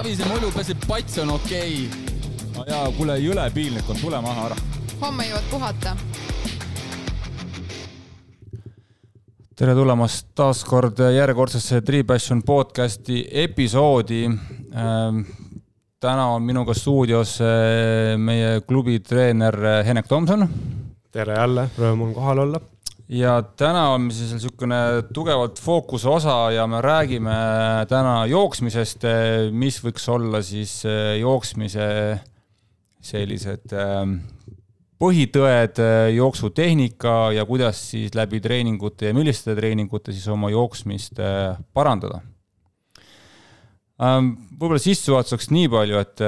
Savise mulju peseb pats on okei okay.. no jaa, kuule, jõle piinlik on, tule maha ära. homme jõuad puhata. tere tulemast taas kord järjekordsesse Tree Passion podcasti episoodi ähm, täna on minuga stuudios äh, meie klubi treener äh, Henek Tomson. tere jälle, rõõm on kohal olla. Ja täna on siis niisugune tugevalt fookuse osa ja me räägime täna jooksmisest, äh, mis võiks olla siis jooksmise sellised põhitõed, jooksutehnika ja kuidas siis läbi treeningute ja milliste treeningute siis oma jooksmist parandada võib-olla sissejuhatuseks nii palju, et,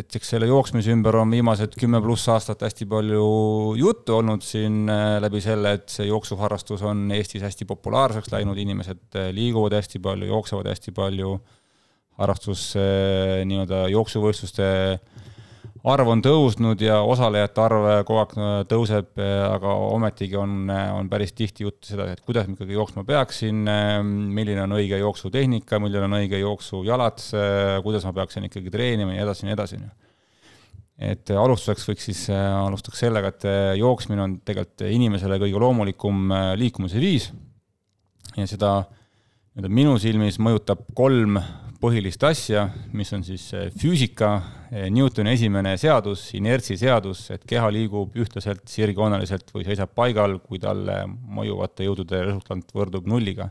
et eks selle jooksmise ümber on viimased kümme pluss aastat hästi palju juttu olnud siin äh, läbi selle, et see jooksuharrastus on Eestis hästi populaarseks läinud, inimesed äh, liiguvad hästi palju, jooksevad hästi palju, harrastus äh, nii-öelda jooksuvõistluste arv on tõusnud ja osalejate arv kogu aeg tõuseb, aga ometigi on, on päris tihti juttu seda, et kuidas ma ikkagi jooksma peaksin, milline on õige jooksutehnika, milline on õige jooksujalad, kuidas ma peaksin ikkagi treenima ja edasi ja nii edasi. et alustuseks võiks siis, alustaks sellega, et jooksmine on tegelikult inimesele kõige loomulikum liikumise viis ja seda nii-öelda minu silmis mõjutab kolm põhilist asja, mis on siis füüsika, Newtoni esimene seadus, inertsi seadus, et keha liigub ühtlaselt sirgjooneliselt või seisab paigal, kui talle mõjuvate jõudude resultant võrdub nulliga.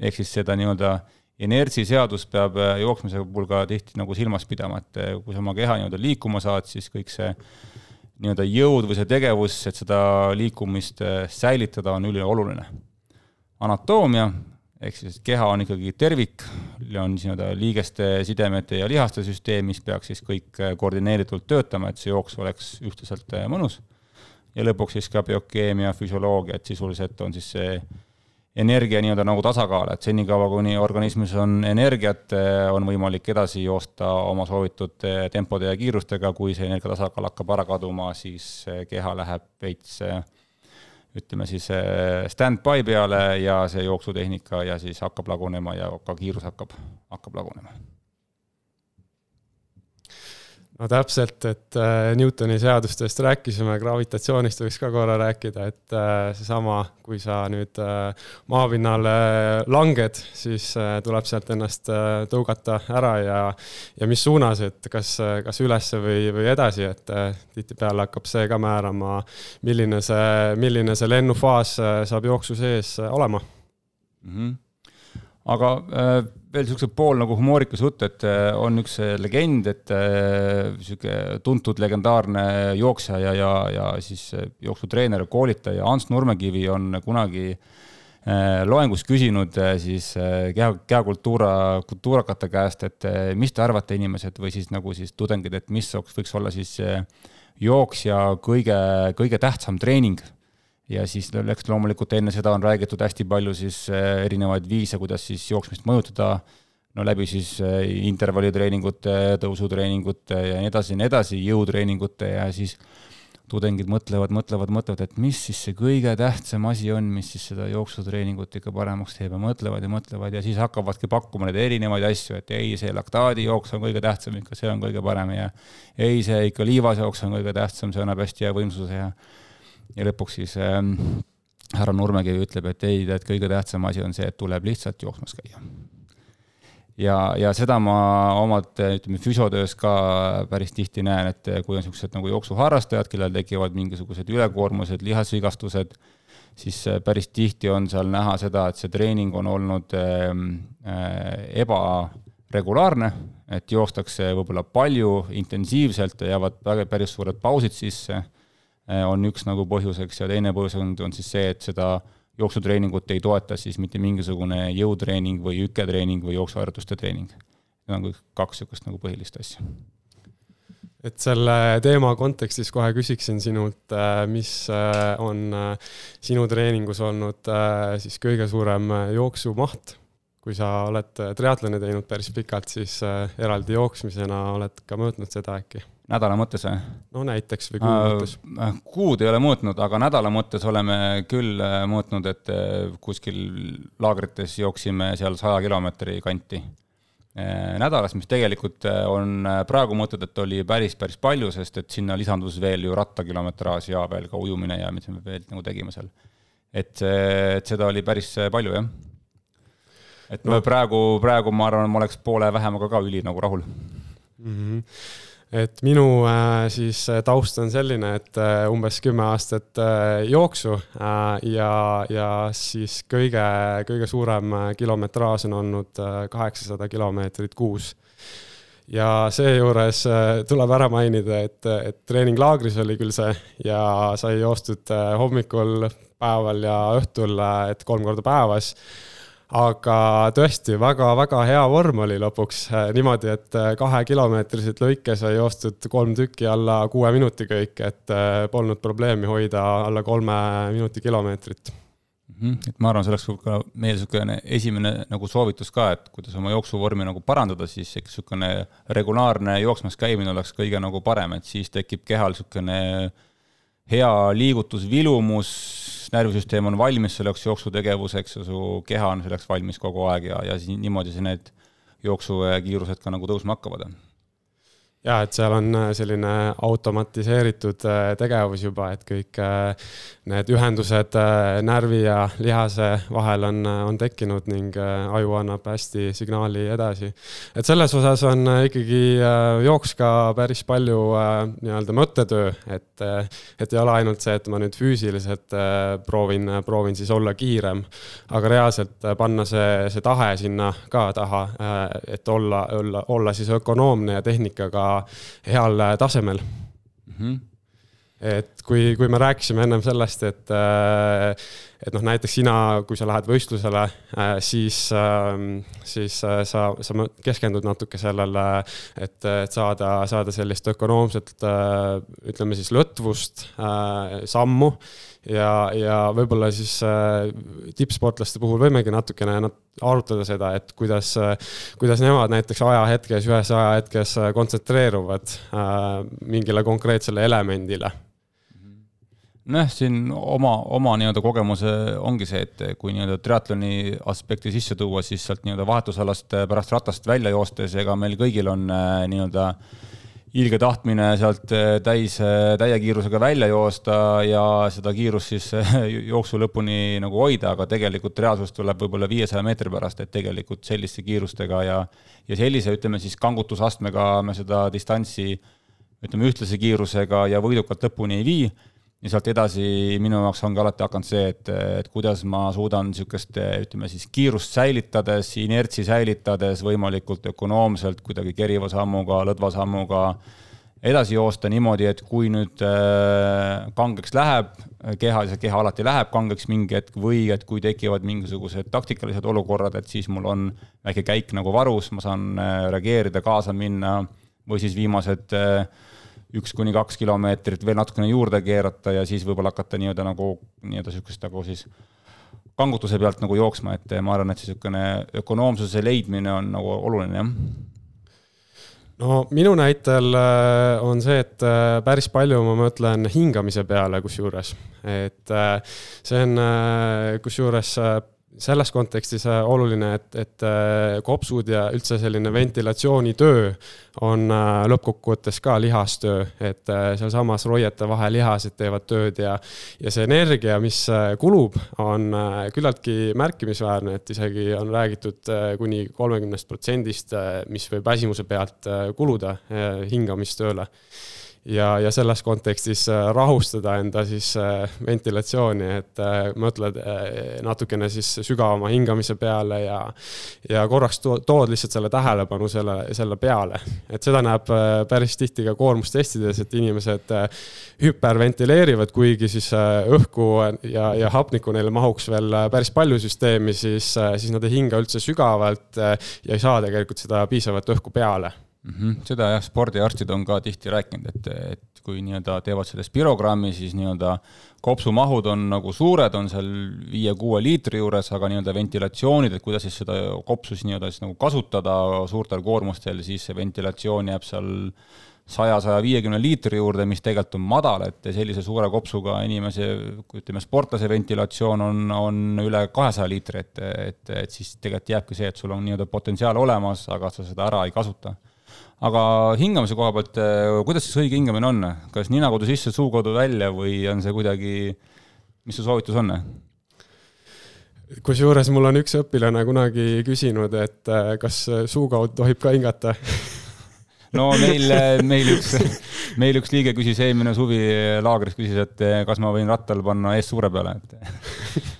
ehk siis seda nii-öelda inertsi seadus peab eh, jooksmise puhul ka tihti nagu silmas pidama, et kui sa oma keha nii-öelda liikuma saad, siis kõik see nii-öelda jõud või see tegevus, et seda liikumist säilitada, on ülioluline. anatoomia ehk siis keha on ikkagi tervik, on nii-öelda liigeste, sidemete ja lihaste süsteem, mis peaks siis kõik äh, koordineeritult töötama, et see jooks oleks ühtlaselt äh, mõnus. ja lõpuks siis ka biokeemia, füsioloogia, et sisuliselt on siis see energia nii-öelda nagu tasakaal, et senikaua, kuni organismis on energiat, äh, on võimalik edasi joosta oma soovitud tempode ja kiirustega, kui see energia tasakaal hakkab ära kaduma, siis keha läheb veits ütleme siis äh, stand-by peale ja see jooksutehnika ja siis hakkab lagunema ja ka kiirus hakkab, hakkab lagunema no täpselt, et äh, Newtoni seadustest rääkisime, gravitatsioonist võiks ka korra rääkida, et äh, seesama, kui sa nüüd äh, maapinnale langed, siis tuleb sealt ennast tõugata ära ja, ja mis suunas, et kas, kas ülesse või, või edasi, et tihtipeale hakkab see ka määrama, milline see, milline see lennufaas saab jooksu sees olema mm. -hmm aga äh, veel niisuguse pool nagu humoorikas jutt, et äh, on üks äh, legend, et niisugune tuntud legendaarne jooksja ja, ja, ja siis jooksutreener ja koolitaja Ants Nurmekivi on kunagi loengus küsinud siis keha, kehakultuura, kultuurakate käest, et mis te arvate, inimesed, või siis nagu siis tudengid, et mis võiks olla siis jooksja kõige, kõige tähtsam treening ja siis eks loomulikult enne seda on räägitud hästi palju siis äh, erinevaid viise, kuidas siis jooksmist mõjutada, no läbi siis äh, intervallitreeningute, tõusutreeningute ja nii edasi ja nii edasi, jõutreeningute ja siis tudengid mõtlevad, mõtlevad, mõtlevad, et mis siis see kõige tähtsam asi on, mis siis seda jooksutreeningut ikka paremaks teeb ja mõtlevad ja mõtlevad ja siis hakkavadki pakkuma neid erinevaid asju, et ei, see laktaadijooks on kõige tähtsam ikka, see on kõige parem ja ei, see ikka liivasjooks on kõige tähtsam, see annab hästi hea võimsuse ja ja lõpuks siis ähm, härra Nurmekivi ütleb, et ei, tead, kõige tähtsam asi on see, et tuleb lihtsalt jooksmas käia. ja, ja seda ma omalt, ütleme, füsiotöös ka päris tihti näen, et kui on niisugused nagu jooksuharrastajad, kellel tekivad mingisugused ülekoormused, lihasvigastused, siis äh, päris tihti on seal näha seda, et see treening on olnud ähm, äh, ebaregulaarne, et joostakse võib-olla palju, intensiivselt jäävad väga, päris suured pausid sisse on üks nagu põhjuseks ja teine põhjus on, on siis see, et seda jooksutreeningut ei toeta siis mitte mingisugune jõutreening või hüketreening või jooksuharjutuste treening. Need on kaks niisugust nagu põhilist asja. et selle teema kontekstis kohe küsiksin sinult, äh, mis äh, on sinu treeningus olnud siis kõige suurem jooksumaht? kui sa oled triatloni teinud päris pikalt, siis eraldi jooksmisena oled ka mõõtnud seda äkki nädala mõttes või? no näiteks või kuu äh, mõttes äh,? kuud ei ole mõõtnud, aga nädala mõttes oleme küll äh, mõõtnud, et kuskil laagrites jooksime seal saja kilomeetri kanti. nädalas, mis tegelikult on praegu mõtled, et oli päris, päris palju, sest et sinna lisandus veel ju rattakilometraaž ja veel ka ujumine ja mis me veel nagu tegime seal. et, et seda oli päris palju, jah. et no. praegu, praegu ma arvan, ma oleks poole vähemaga ka üli nagu rahul mm. -hmm et minu äh, siis äh, taust on selline, et äh, umbes kümme aastat jooksu ja, ja siis kõige, kõige suurem kilometraaž on olnud kaheksasada kilomeetrit kuus. Ja seejuures tuleb ära mainida, et, et treeninglaagris oli küll see ja sai joostud hommikul, päeval ja õhtul, et kolm korda päevas aga tõesti väga-väga hea vorm oli lõpuks äh, niimoodi, et äh, kahekilomeetriseid lõike sai joostud kolm tükki alla kuue minuti kõik, et äh, polnud probleemi hoida alla kolme minuti kilomeetrit mm. -hmm. et ma arvan, see oleks ka meil niisugune esimene nagu soovitus ka, et kuidas oma jooksuvormi nagu parandada, siis eks niisugune regulaarne jooksmas käimine oleks kõige nagu parem, et siis tekib kehal niisugune hea liigutusvilumus närvisüsteem on valmis selleks jooksutegevuseks ja su keha on selleks valmis kogu aeg ja, ja siis niimoodi see need jooksukiirused ka nagu tõusma hakkavad ja et seal on äh, selline automatiseeritud äh, tegevus juba, et kõik äh, need ühendused närvi ja lihase vahel on, on tekkinud ning aju annab hästi signaali edasi. et selles osas on ikkagi jooks ka päris palju nii-öelda mõttetöö, et, et ei ole ainult see, et ma nüüd füüsiliselt proovin, proovin siis olla kiirem, aga reaalselt panna see, see tahe sinna ka taha, et olla, olla, olla siis ökonoomne ja tehnikaga heal tasemel mm. -hmm. et kui, kui me rääkisime ennem sellest, et, äh, et noh, näiteks sina, kui sa lähed võistlusele, äh, siis, ähm, siis äh, sa, sa keskendud natuke sellele, et, et saada, saada sellist ökonoomset, ütleme siis lõtvust, sammu ja, ja võib-olla siis äh, tippsportlaste puhul võimegi natukene nat arutada seda, et kuidas, kuidas nemad näiteks ajahetkes, ühes ajahetkes äh, kontsentreeruvad äh, mingile konkreetsele elemendile. Nojah, siin oma, oma nii-öelda kogemuse ongi see, et kui nii-öelda triatloni aspekti sisse tuua, siis sealt nii-öelda vahetusalast pärast ratast välja joostes, ega meil kõigil on nii-öelda äh, ilge tahtmine sealt eh, täis, eh, täie kiirusega välja joosta ja seda kiirust siis eh, jooksu lõpuni nagu hoida, aga tegelikult reaalsus tuleb võib-olla viiesaja meetri pärast, et tegelikult selliste kiirustega ja ja sellise, ütleme siis kangutusastmega me seda distantsi ütleme, ühtlase kiirusega ja võidukalt lõpuni ei vii ja sealt edasi minu jaoks ongi alati hakanud see, et, et kuidas ma suudan niisugust, ütleme siis kiirust säilitades, inertsi säilitades võimalikult ökonoomselt, kuidagi keriva sammuga, lõdva sammuga edasi joosta niimoodi, et kui nüüd äh, kangeks läheb, keha, see keha alati läheb kangeks mingi hetk või et kui tekivad mingisugused taktikalised olukorrad, et siis mul on väike käik nagu varus, ma saan äh, reageerida, kaasa minna või siis viimased äh, üks kuni kaks kilomeetrit veel natukene juurde keerata ja siis võib-olla hakata nii-öelda nagu, nii-öelda niisugust nagu siis kangutuse pealt nagu jooksma, et ma arvan, et niisugune ökonoomsuse leidmine on nagu oluline, jah. No minu näitel äh, on see, et äh, päris palju ma mõtlen hingamise peale kusjuures, et äh, see on kusjuures selles kontekstis äh, oluline, et, et äh, kopsud ja üldse selline ventilatsioonitöö on äh, lõppkokkuvõttes ka lihastöö, et sealsamas roiete vahel lihased teevad tööd ja, ja see energia, mis kulub, on küllaltki märkimisväärne, et isegi on räägitud kuni kolmekümnest protsendist, mis võib väsimuse pealt kuluda hingamistööle ja, ja selles kontekstis äh, rahustada enda siis äh, ventilatsiooni, et äh, mõtled natukene siis sügavama hingamise peale ja, ja korraks to tood lihtsalt selle tähelepanu selle, selle peale. et seda näeb päris tihti ka koormustestides, et inimesed hüperventileerivad, kuigi siis õhku ja, ja hapnikku neile mahuks veel päris palju süsteemi, siis, siis nad ei hinga üldse sügavalt ja ei saa tegelikult seda piisavat õhku peale mm. -hmm. seda jah, spordiarstid on ka tihti rääkinud, et, et kui nii-öelda teevad selle spirogrammi, siis nii-öelda kopsumahud on nagu suured, on seal viie-kuue liitri juures, aga nii-öelda ventilatsioonid, et kuidas siis seda kopsu siis nii-öelda siis nagu kasutada suurtel koormustel, siis see ventilatsioon jääb seal saja, saja viiekümne liitri juurde, mis tegelikult on madal, et sellise suure kopsuga inimese, ütleme, sportlase ventilatsioon on, on üle kahesaja liitri, et, et, et siis tegelikult jääbki see, et sul on nii-öelda potentsiaal olemas, aga sa seda ära ei kasuta. Aga hingamise koha pealt, kuidas siis õige hingamine on, kas nina kaudu sisse, suu kaudu välja või on see kuidagi, mis su soovitus on? kusjuures mul on üks õpilane kunagi küsinud, et kas suu kaudu tohib ka hingata no meil, meil üks, meil üks liige küsis eelmine suvi laagris, küsis, et kas ma võin rattal panna ees suure peale, et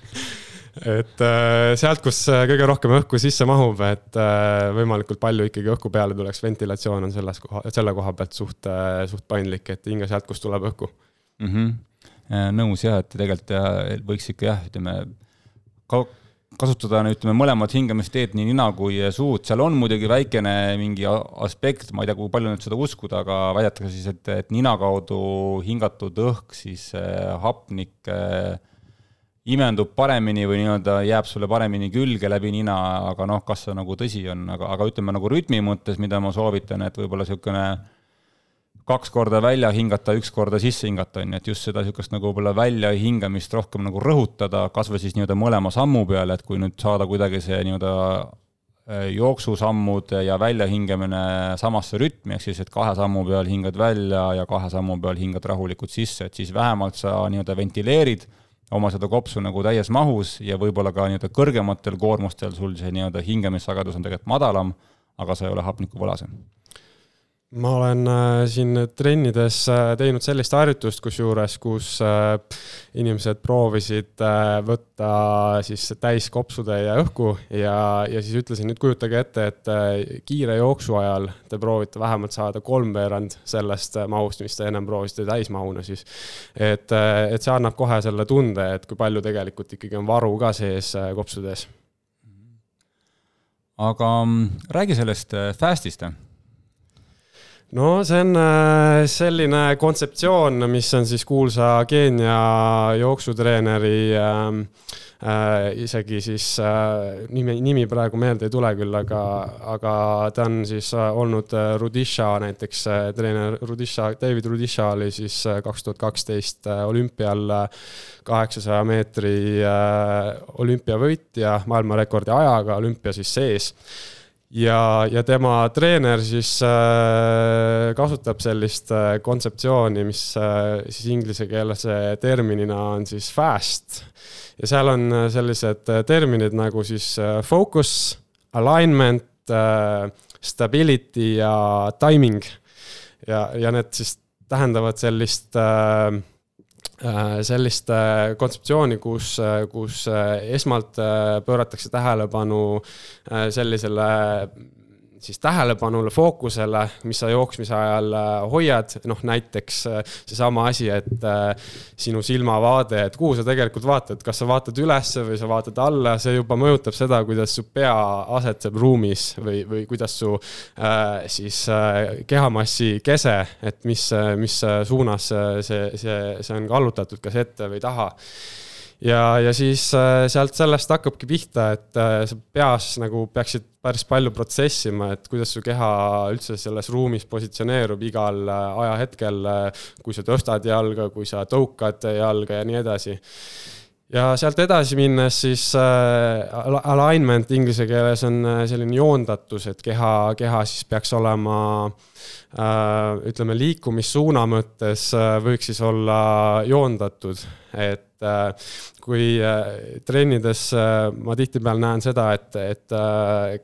et äh, sealt, kus kõige rohkem õhku sisse mahub, et äh, võimalikult palju ikkagi õhku peale tuleks, ventilatsioon on selles koha, selle koha pealt suht, äh, suht paindlik, et hinga sealt, kust tuleb õhku mm. -hmm. nõus jah, et tegelikult võiks ikka jah, ütleme kasutada, ütleme, mõlemat hingamisteed, nii nina kui suud, seal on muidugi väikene mingi aspekt, ma ei tea, kui palju nüüd seda uskuda, aga väidetakse siis, et, et nina kaudu hingatud õhk, siis äh, hapnik äh, imendub paremini või nii-öelda jääb sulle paremini külge läbi nina, aga noh, kas see nagu tõsi on, aga, aga ütleme nagu rütmi mõttes, mida ma soovitan, et võib-olla niisugune kaks korda välja hingata, üks korda sisse hingata, on ju, et just seda niisugust nagu võib-olla väljahingamist rohkem nagu rõhutada, kas või siis nii-öelda mõlema sammu peale, et kui nüüd saada kuidagi see nii-öelda äh, jooksusammud ja väljahingamine samasse rütmi, ehk siis, et kahe sammu peal hingad välja ja kahe sammu peal hingad rahulikult sisse, et siis vähemalt sa nii-öelda ventileerid oma seda kopsu nagu täies mahus ja võib-olla ka nii-öelda kõrgematel koormustel sul see nii-öelda hingamissagedus on tegelikult madalam, aga sa ei ole hapnikuvõlas ma olen äh, siin trennides äh, teinud sellist harjutust, kusjuures, kus äh, inimesed proovisid võtta siis täiskopsutäie õhku ja, ja siis ütlesin, nüüd kujutage ette, et kiire jooksu ajal te proovite vähemalt saada kolmveerand sellest mahust, mis te ennem proovisite täismahuna siis. et, et see annab kohe selle tunde, et kui palju tegelikult ikkagi on varu ka sees kopsudes. aga mm, räägi sellest fast'ist no see on äh, selline kontseptsioon, mis on siis kuulsa Keenia jooksutreeneri äh, äh, isegi siis äh, nimi, nimi praegu meelde ei tule küll, aga, aga ta on siis äh, olnud äh, Rudisha näiteks äh, treener Rudisha, David Rudisha oli siis kaks tuhat kaksteist olümpial kaheksasaja meetri olümpiavõitja maailmarekordi ajaga olümpia siis sees ja, ja tema treener siis äh, kasutab sellist äh, kontseptsiooni, mis äh, siis inglise keeles terminina on siis fast. ja seal on sellised terminid nagu siis focus, alignment stability ja timing. ja, ja need siis tähendavad sellist Äh, sellist äh, kontseptsiooni, kus, äh, kus esmalt pööratakse tähelepanu sellisele siis tähelepanule, fookusele, mis sa jooksmise ajal äh, hoiad, noh näiteks äh, seesama asi, et äh, sinu silmavaade, et kuhu sa tegelikult vaatad, kas sa vaatad ülesse või sa vaatad alla, see juba mõjutab seda, kuidas su pea asetseb ruumis või, või kuidas su äh, siis äh, kehamassi kese, et mis, mis suunas see, see, see on kallutatud, kas ette või taha ja, ja siis äh, sealt sellest hakkabki pihta, et äh, sa peas nagu peaksid päris palju protsessima, et kuidas su keha üldse selles ruumis positsioneerub igal äh, ajahetkel, kui sa tõstad jalga, kui sa tõukad jalga ja nii edasi ja sealt edasi minnes siis äh, alignment inglise keeles on selline joondatus, et keha, keha siis peaks olema äh, ütleme, liikumissuuna mõttes äh, võiks siis olla joondatud, et Äh, kui äh, trennides äh, ma tihtipeale näen seda, et, et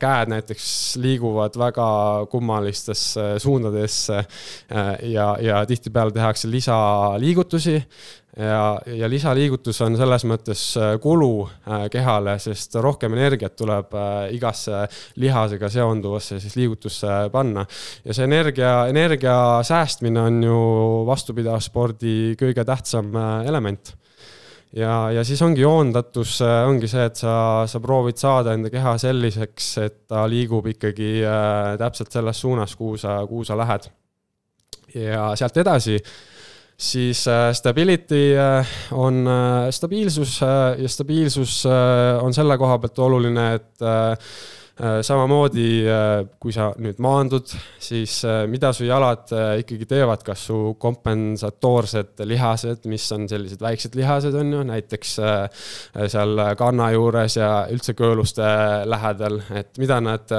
käed näiteks liiguvad väga kummalistesse suundadesse ja, ja tihtipeale tehakse lisaliigutusi ja, ja lisaliigutus on selles mõttes kulu kehale, sest rohkem energiat tuleb igasse lihasega seonduvasse siis liigutusse panna. ja see energia, energia säästmine on ju vastupidavusspordi kõige tähtsam element ja, ja siis ongi joondatus, äh, ongi see, et sa, sa proovid saada enda keha selliseks, et ta liigub ikkagi äh, täpselt selles suunas, kuhu sa, kuhu sa lähed. ja sealt edasi, siis äh, stability äh, on äh, stabiilsus ja stabiilsus on selle koha pealt oluline, et samamoodi, äh, kui sa nüüd maandud, siis äh, mida su jalad ikkagi teevad, kas su kompensatoorsed lihased, mis on sellised väiksed lihased, on ju, näiteks seal kanna juures ja üldse kõõluste lähedal, et mida nad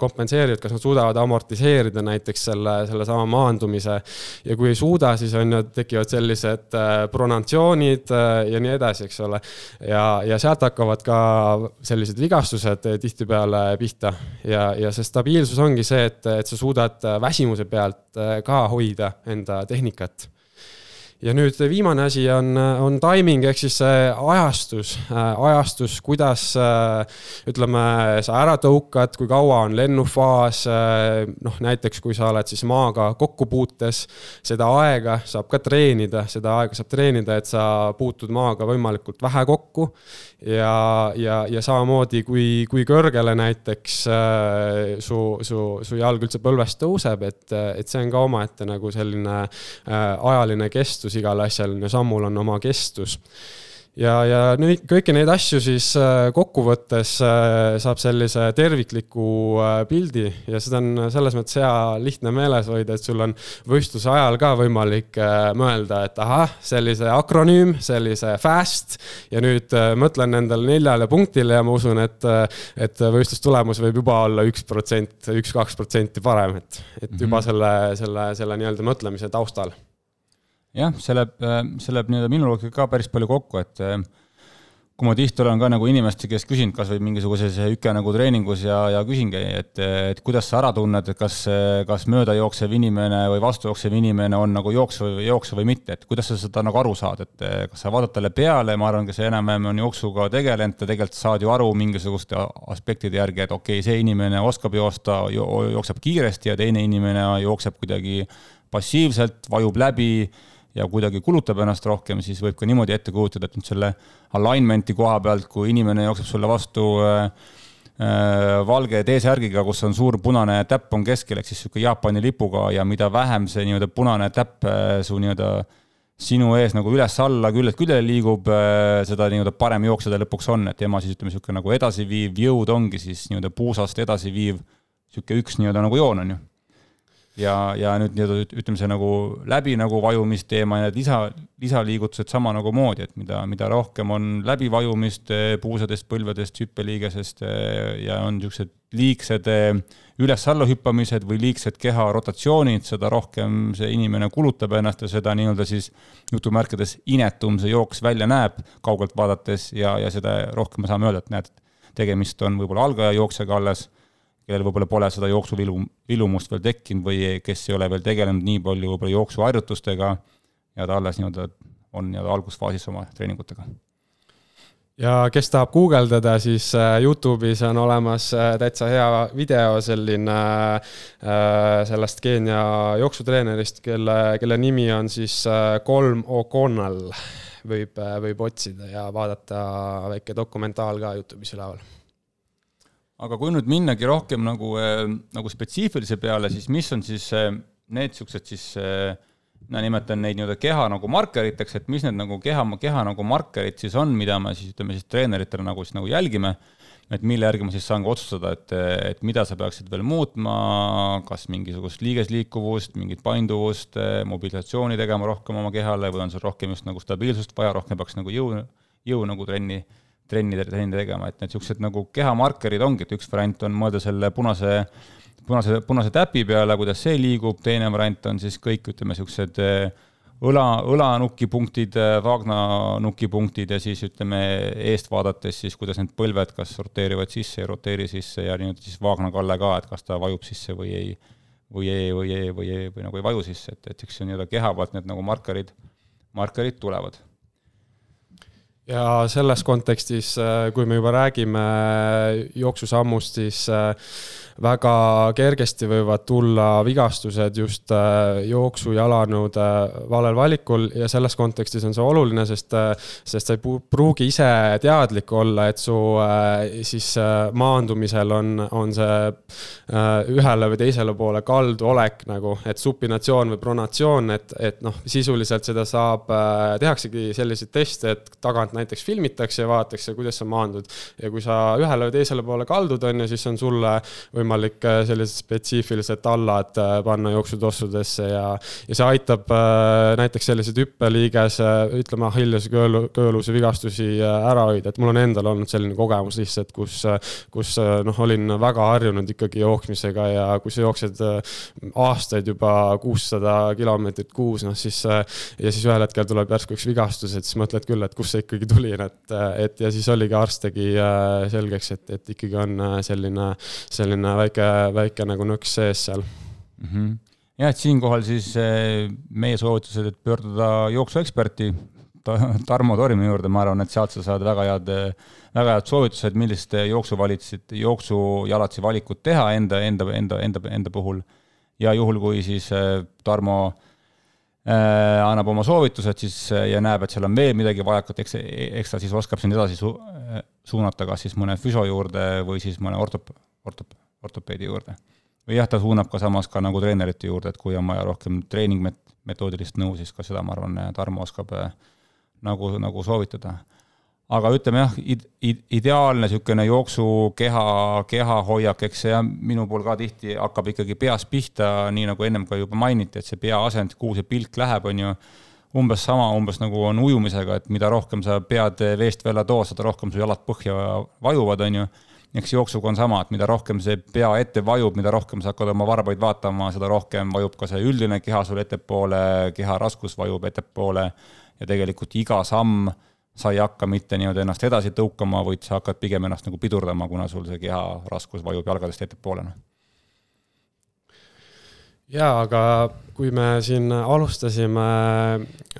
kompenseerivad, kas nad suudavad amortiseerida näiteks selle, sellesama maandumise. ja kui ei suuda, siis on ju, tekivad sellised pronatsioonid ja nii edasi, eks ole. ja, ja sealt hakkavad ka sellised vigastused tihtipeale pihta ja, ja see stabiilsus ongi see, et, et sa suudad väsimuse pealt äh, ka hoida enda tehnikat ja nüüd viimane asi on, on timing ehk siis see ajastus, ajastus, kuidas ütleme, sa ära tõukad, kui kaua on lennufaas. noh, näiteks kui sa oled siis maaga kokkupuutes, seda aega saab ka treenida, seda aega saab treenida, et sa puutud maaga võimalikult vähe kokku. Ja, ja, ja samamoodi, kui, kui kõrgele näiteks su, su, su jalg üldse põlvest tõuseb, et, et see on ka omaette nagu selline ajaline kestus igal asjal ja sammul on oma kestus ja, ja nüüd kõiki neid asju siis äh, kokkuvõttes äh, saab sellise tervikliku äh, pildi ja seda on selles mõttes hea lihtne meeles hoida, et sul on võistluse ajal ka võimalik mõelda, et ahah, sellise akronüüm, sellise fast ja nüüd mõtlen nendele neljale punktile ja ma usun, et, et võistlustulemus võib juba olla üks protsent, üks-kaks protsenti parem, et, et juba -hmm. selle, selle, selle nii-öelda mõtlemise taustal jah, see läheb, äh, see läheb nii-öelda minu loogiga ka päris palju kokku, et äh, kui ma tihti olen ka nagu inimeste käest küsinud kasvõi mingisuguses üke nagu treeningus ja, ja küsingi, et, et kuidas sa ära tunned, et kas, kas mööda jooksev inimene või vastu jooksev inimene on nagu jooksu, jooksu või mitte, et kuidas sa seda nagu aru saad, et kas sa vaatad talle peale, ma arvan, kes enam-vähem on jooksuga tegelenud, ta tegelikult saad ju aru mingisuguste aspektide järgi, et okei okay,, see inimene oskab joosta jo,, jookseb kiiresti ja teine inimene jookseb kuidagi passiivselt, vajub läbi ja kuidagi kulutab ennast rohkem, siis võib ka niimoodi ette kujutada, et nüüd selle alignment'i koha pealt, kui inimene jookseb sulle vastu äh, äh, valge T-särgiga, kus on suur punane täpp on keskel, ehk siis niisugune Jaapani lipuga ja mida vähem see nii-öelda punane täpp äh, su nii-öelda sinu ees nagu üles-alla, küljelt küljele liigub, äh, seda nii-öelda parem jooksja ta lõpuks on, et tema siis ütleme, niisugune nagu edasiviiv jõud ongi siis nii-öelda puusast edasiviiv niisugune üks nii-öelda nagu joon, on ju ja, ja nüüd nii-öelda ütleme, see nagu läbi nagu vajumisteema ja need lisa, lisaliigutused sama nagu moodi, et mida, mida rohkem on läbivajumist eh, puusadest, põlvedest, hüppeliigesest eh, ja on niisugused liigsed eh, üles-alla hüppamised või liigsed keha rotatsioonid, seda rohkem see inimene kulutab ennast ja seda nii-öelda siis jutumärkides inetum see jooks välja näeb kaugelt vaadates ja, ja seda rohkem me saame öelda, et näed, tegemist on võib-olla algaja jooksjaga alles kellel võib-olla pole seda jooksuvilu, vilumust veel tekkinud või kes ei ole veel tegelenud nii palju võib-olla jooksuharjutustega ja ta alles nii-öelda on nii-öelda algusfaasis oma treeningutega. ja kes tahab guugeldada, siis äh, Youtube'is on olemas äh, täitsa hea video, selline äh, sellest Keenia jooksutreenerist, kelle, kelle nimi on siis Kolm O'Connell võib, võib otsida ja vaadata väike dokumentaal ka Youtube'is üleval aga kui nüüd minnagi rohkem nagu, äh, nagu spetsiifilise peale, siis mis on siis äh, need niisugused siis äh, mina nimetan neid nii-öelda keha nagu markeriteks, et mis need nagu keha, keha nagu markerid siis on, mida me siis ütleme siis treeneritele nagu siis nagu jälgime, et mille järgi ma siis saan ka otsustada, et, et mida sa peaksid veel muutma, kas mingisugust liigesliikuvust, mingit painduvust, mobilisatsiooni tegema rohkem oma kehale või on sul rohkem just nagu stabiilsust vaja, rohkem peaks nagu jõu, jõu nagu trenni trenni, trenni tegema, et need niisugused nagu kehamarkerid ongi, et üks variant on mõelda selle punase, punase, punase täpi peale, kuidas see liigub, teine variant on siis kõik, ütleme, niisugused eh, õla, õlanukipunktid, eh, Vaagna nukipunktid ja siis ütleme, eest vaadates siis, kuidas need põlved kas roteerivad sisse, ei roteeri sisse ja nii-öelda siis Vaagna kalle ka, et kas ta vajub sisse või ei, või ei, või ei, või ei, või nagu ei vaju sisse, et, et eks nii-öelda keha pealt need nagu markerid, markerid tulevad ja selles kontekstis, äh, kui me juba räägime jooksusammust, siis äh, väga kergesti võivad tulla vigastused just äh, jooksujalanõude valel valikul ja selles kontekstis on see oluline, sest, sest sa ei pruugi ise teadlik olla, et su siis maandumisel on, on see ühele või teisele poole kaldu olek nagu, et supinatsioon või pronatsioon, et, et noh, sisuliselt seda saab, tehaksegi selliseid teste, et tagant näiteks filmitakse ja vaadatakse, kuidas sa maandud. ja kui sa ühele või teisele poole kaldud, on ju, siis on sulle võimalik sellised spetsiifilised tallad panna jooksutossudesse ja, ja see aitab näiteks selliseid hüppeliigese, ütleme, Achilleuse köölu, kööluse vigastusi ära hoida, et mul on endal olnud selline kogemus lihtsalt, kus, kus noh, olin väga harjunud ikkagi jooksmisega ja kui sa jooksed aastaid juba kuussada kilomeetrit kuus, noh siis ja siis ühel hetkel tuleb järsku üks vigastus, et siis mõtled küll, et kust see ikkagi tuli, et, et ja siis oligi arst tegi äh, selgeks, et, et ikkagi on äh, selline, selline väike, väike nagu nõks sees seal mm. -hmm. jah, et siinkohal siis äh, meie soovitused, et pöörduda jooksueksperti Tarmo Tormi juurde, ma arvan, et sealt sa saad väga head, väga head soovitused, millist jooksuvalitsid, jooksujalatsi valikut teha enda, enda, enda, enda, enda puhul. ja juhul, kui siis Tarmo annab oma soovitused siis äh, ja näeb, et seal on veel midagi vajakat, eks, eks ta siis oskab sind edasi su-, äh, suunata kas siis mõne füsio juurde või siis mõne ortop-, ortop-, ortopeedi juurde. või jah, ta suunab ka samas ka nagu treenerite juurde, et kui on vaja rohkem treeningmetoodilist nõu, siis ka seda, ma arvan, Tarmo oskab nagu, nagu soovitada aga ütleme jah, ideaalne niisugune jooksukeha, kehahoiak, eks see jah, minu puhul ka tihti hakkab ikkagi peast pihta, nii nagu ennem ka juba mainiti, et see peaasend, kuhu see pilk läheb, on ju, umbes sama, umbes nagu on ujumisega, et mida rohkem sa pead veest välja tood, seda rohkem su jalad põhja vajuvad, on ju. eks jooksuga on sama, et mida rohkem see pea ette vajub, mida rohkem sa hakkad oma varbaid vaatama, seda rohkem vajub ka see üldine keha sul ettepoole, keha raskus vajub ettepoole ja tegelikult iga samm sa ei hakka mitte nii-öelda ennast edasi tõukama, vaid sa hakkad pigem ennast nagu pidurdama, kuna sul see keha raskus vajub jalgadest ettepoole, noh. jaa, aga kui me siin alustasime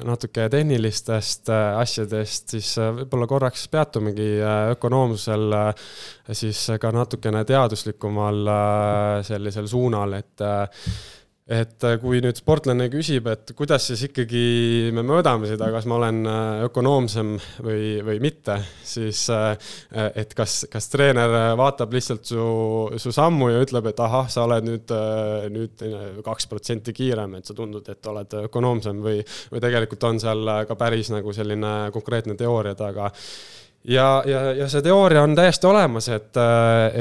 natuke tehnilistest äh, asjadest, siis äh, võib-olla korraks peatumegi äh, ökonoomsusel siis ka natukene teaduslikumal sellisel suunal, et et äh, kui nüüd sportlane küsib, et kuidas siis ikkagi me mõõdame seda, kas ma olen äh, ökonoomsem või, või mitte, siis äh, et kas, kas treener vaatab lihtsalt su, su sammu ja ütleb, et ahah, sa oled nüüd, nüüd kaks protsenti kiirem, et sa tundud, et oled ökonoomsem või, või tegelikult on seal ka päris nagu selline konkreetne teooria taga ja, ja, ja see teooria on täiesti olemas, et,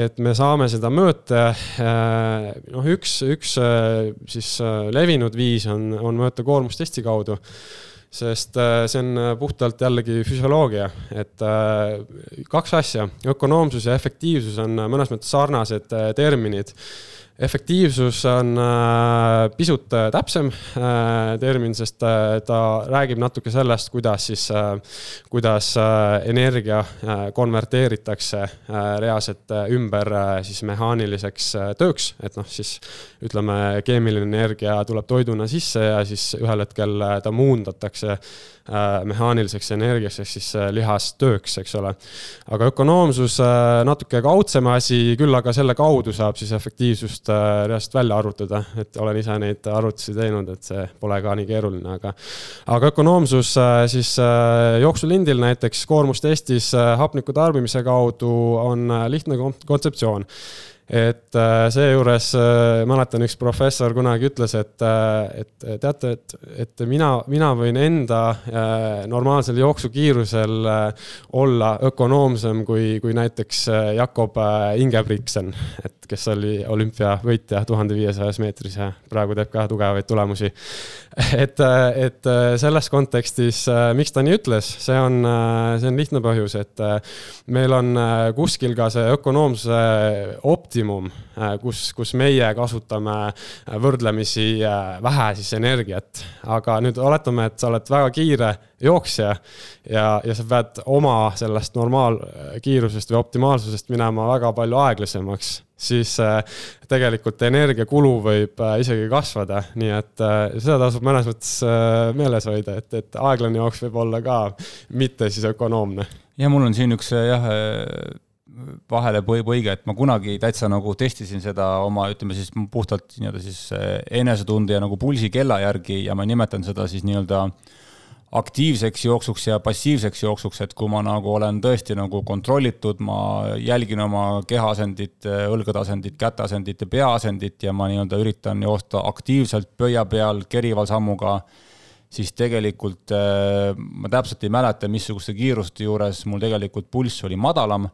et me saame seda mõõta. noh, üks, üks siis levinud viis on, on mõõta koormustesti kaudu sest see on puhtalt jällegi füsioloogia, et kaks asja, ökonoomsus ja efektiivsus on mõnes mõttes sarnased terminid efektiivsus on äh, pisut äh, täpsem äh, termin, sest ta räägib natuke sellest, kuidas siis, kuidas energia konverteeritakse reaalselt ümber siis mehaaniliseks tööks, et noh, siis ütleme, keemiline energia tuleb toiduna sisse ja siis ühel hetkel ta muundatakse mehaaniliseks energiaks ehk siis lihastööks, eks ole. aga ökonoomsus natuke kaudsem asi, küll aga selle kaudu saab siis efektiivsust äh, reaalselt välja arvutada, et olen ise neid arvutusi teinud, et see pole ka nii keeruline, aga. aga ökonoomsus äh, siis äh, jooksulindil näiteks koormustestis hapniku tarbimise kaudu on lihtne kontseptsioon et äh, seejuures äh, mäletan, üks professor kunagi ütles, et, äh, et teate, et, et mina, mina võin enda normaalsel jooksukiirusel olla ökonoomsem kui, kui näiteks Jakob Ingebrigtsen, et kes oli olümpiavõitja tuhande viiesajas meetris ja praegu teeb ka tugevaid tulemusi. et, et selles kontekstis, miks ta nii ütles, see on, see on lihtne põhjus, et meil on kuskil ka see ökonoomsuse opt-, optimum, äh, kus, kus meie kasutame äh, võrdlemisi äh, vähe siis energiat. aga nüüd oletame, et sa oled väga kiire jooksja ja, ja sa pead oma sellest normaalkiirusest või optimaalsusest minema väga palju aeglasemaks, siis tegelikult energiakulu võib isegi kasvada, nii et seda tasub mõnes mõttes meeles hoida, et, et aeglane jooks võib olla ka mitte siis ökonoomne. ja mul on siin üks jah vahele põige, et ma kunagi täitsa nagu testisin seda oma, ütleme siis puhtalt nii-öelda siis eh, enesetunde ja nagu pulsikella järgi ja ma nimetan seda siis nii-öelda aktiivseks jooksuks ja passiivseks jooksuks, et kui ma nagu olen tõesti nagu kontrollitud, ma jälgin oma kehaasendit, õlgade asendit, käte asendit ja pea asendit ja ma nii-öelda üritan joosta aktiivselt pöia peal kerival sammuga siis tegelikult ma täpselt ei mäleta, missuguste kiiruste juures mul tegelikult pulss oli madalam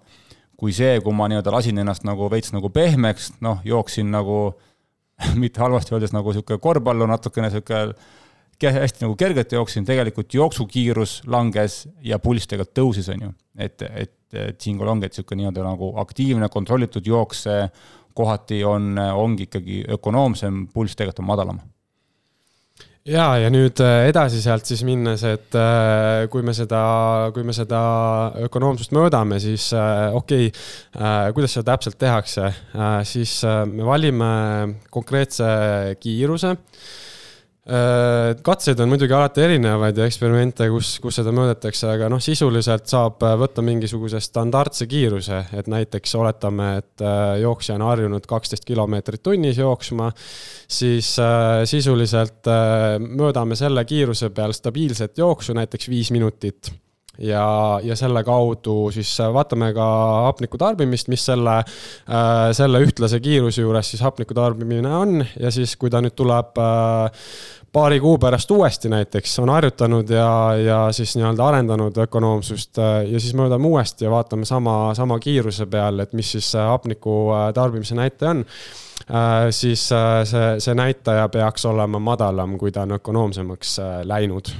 kui see, kui ma nii-öelda lasin ennast nagu veits nagu pehmeks, noh, jooksin nagu mitte halvasti öeldes nagu niisugune korvpallu natukene niisugune hästi nagu kergelt jooksin, tegelikult jooksukiirus langes ja pulss tegelikult tõusis, on ju. et, et, et siinkohal ongi, et niisugune nii-öelda nagu aktiivne kontrollitud jooks kohati on, ongi ikkagi ökonoomsem, pulss tegelikult on madalam ja, ja nüüd äh, edasi sealt siis minnes, et äh, kui me seda, kui me seda ökonoomsust mõõdame, siis äh, okei okay,, kuidas seda täpselt tehakse, siis me valime konkreetse kiiruse katseid on muidugi alati erinevaid ja eksperimente, kus, kus seda mõõdetakse, aga noh, sisuliselt saab äh, võtta mingisuguse standardse kiiruse, et näiteks oletame, et äh, jooksja on harjunud kaksteist kilomeetrit tunnis jooksma, siis sisuliselt mõõdame selle kiiruse peal stabiilset jooksu, näiteks viis minutit. Ja, ja selle kaudu siis vaatame ka hapniku tarbimist, mis selle, äh, selle ühtlase kiiruse juures siis hapniku tarbimine on. Ja siis, kui ta nüüd tuleb äh, paari kuu pärast uuesti näiteks on harjutanud ja, ja siis nii-öelda arendanud ökonoomsust äh, ja siis mõõdame uuesti ja vaatame sama, sama kiiruse peal, et mis siis hapniku tarbimise näitaja on. Siis see, see näitaja peaks olema madalam, kui ta on ökonoomsemaks läinud.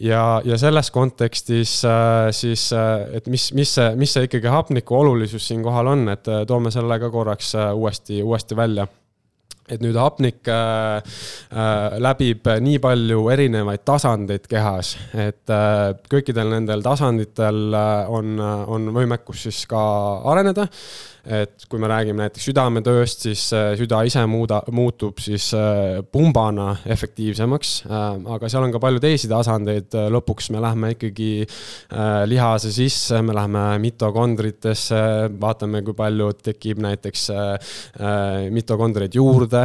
Ja, ja selles kontekstis äh, siis, äh, et mis, mis see, mis see ikkagi hapniku olulisus siinkohal on, et äh, toome selle ka korraks uuesti, uuesti välja et nüüd hapnik äh, äh, läbib nii palju erinevaid tasandeid kehas, et äh, kõikidel nendel tasanditel on, on võimekus siis ka areneda et kui me räägime näiteks südametööst, siis äh, süda ise muuda, muutub siis äh, pumbana efektiivsemaks. Äh, aga seal on ka palju teisi tasandeid, lõpuks me läheme ikkagi lihase sisse, me läheme mitokondritesse, vaatame, kui palju tekib näiteks mitokondreid juurde.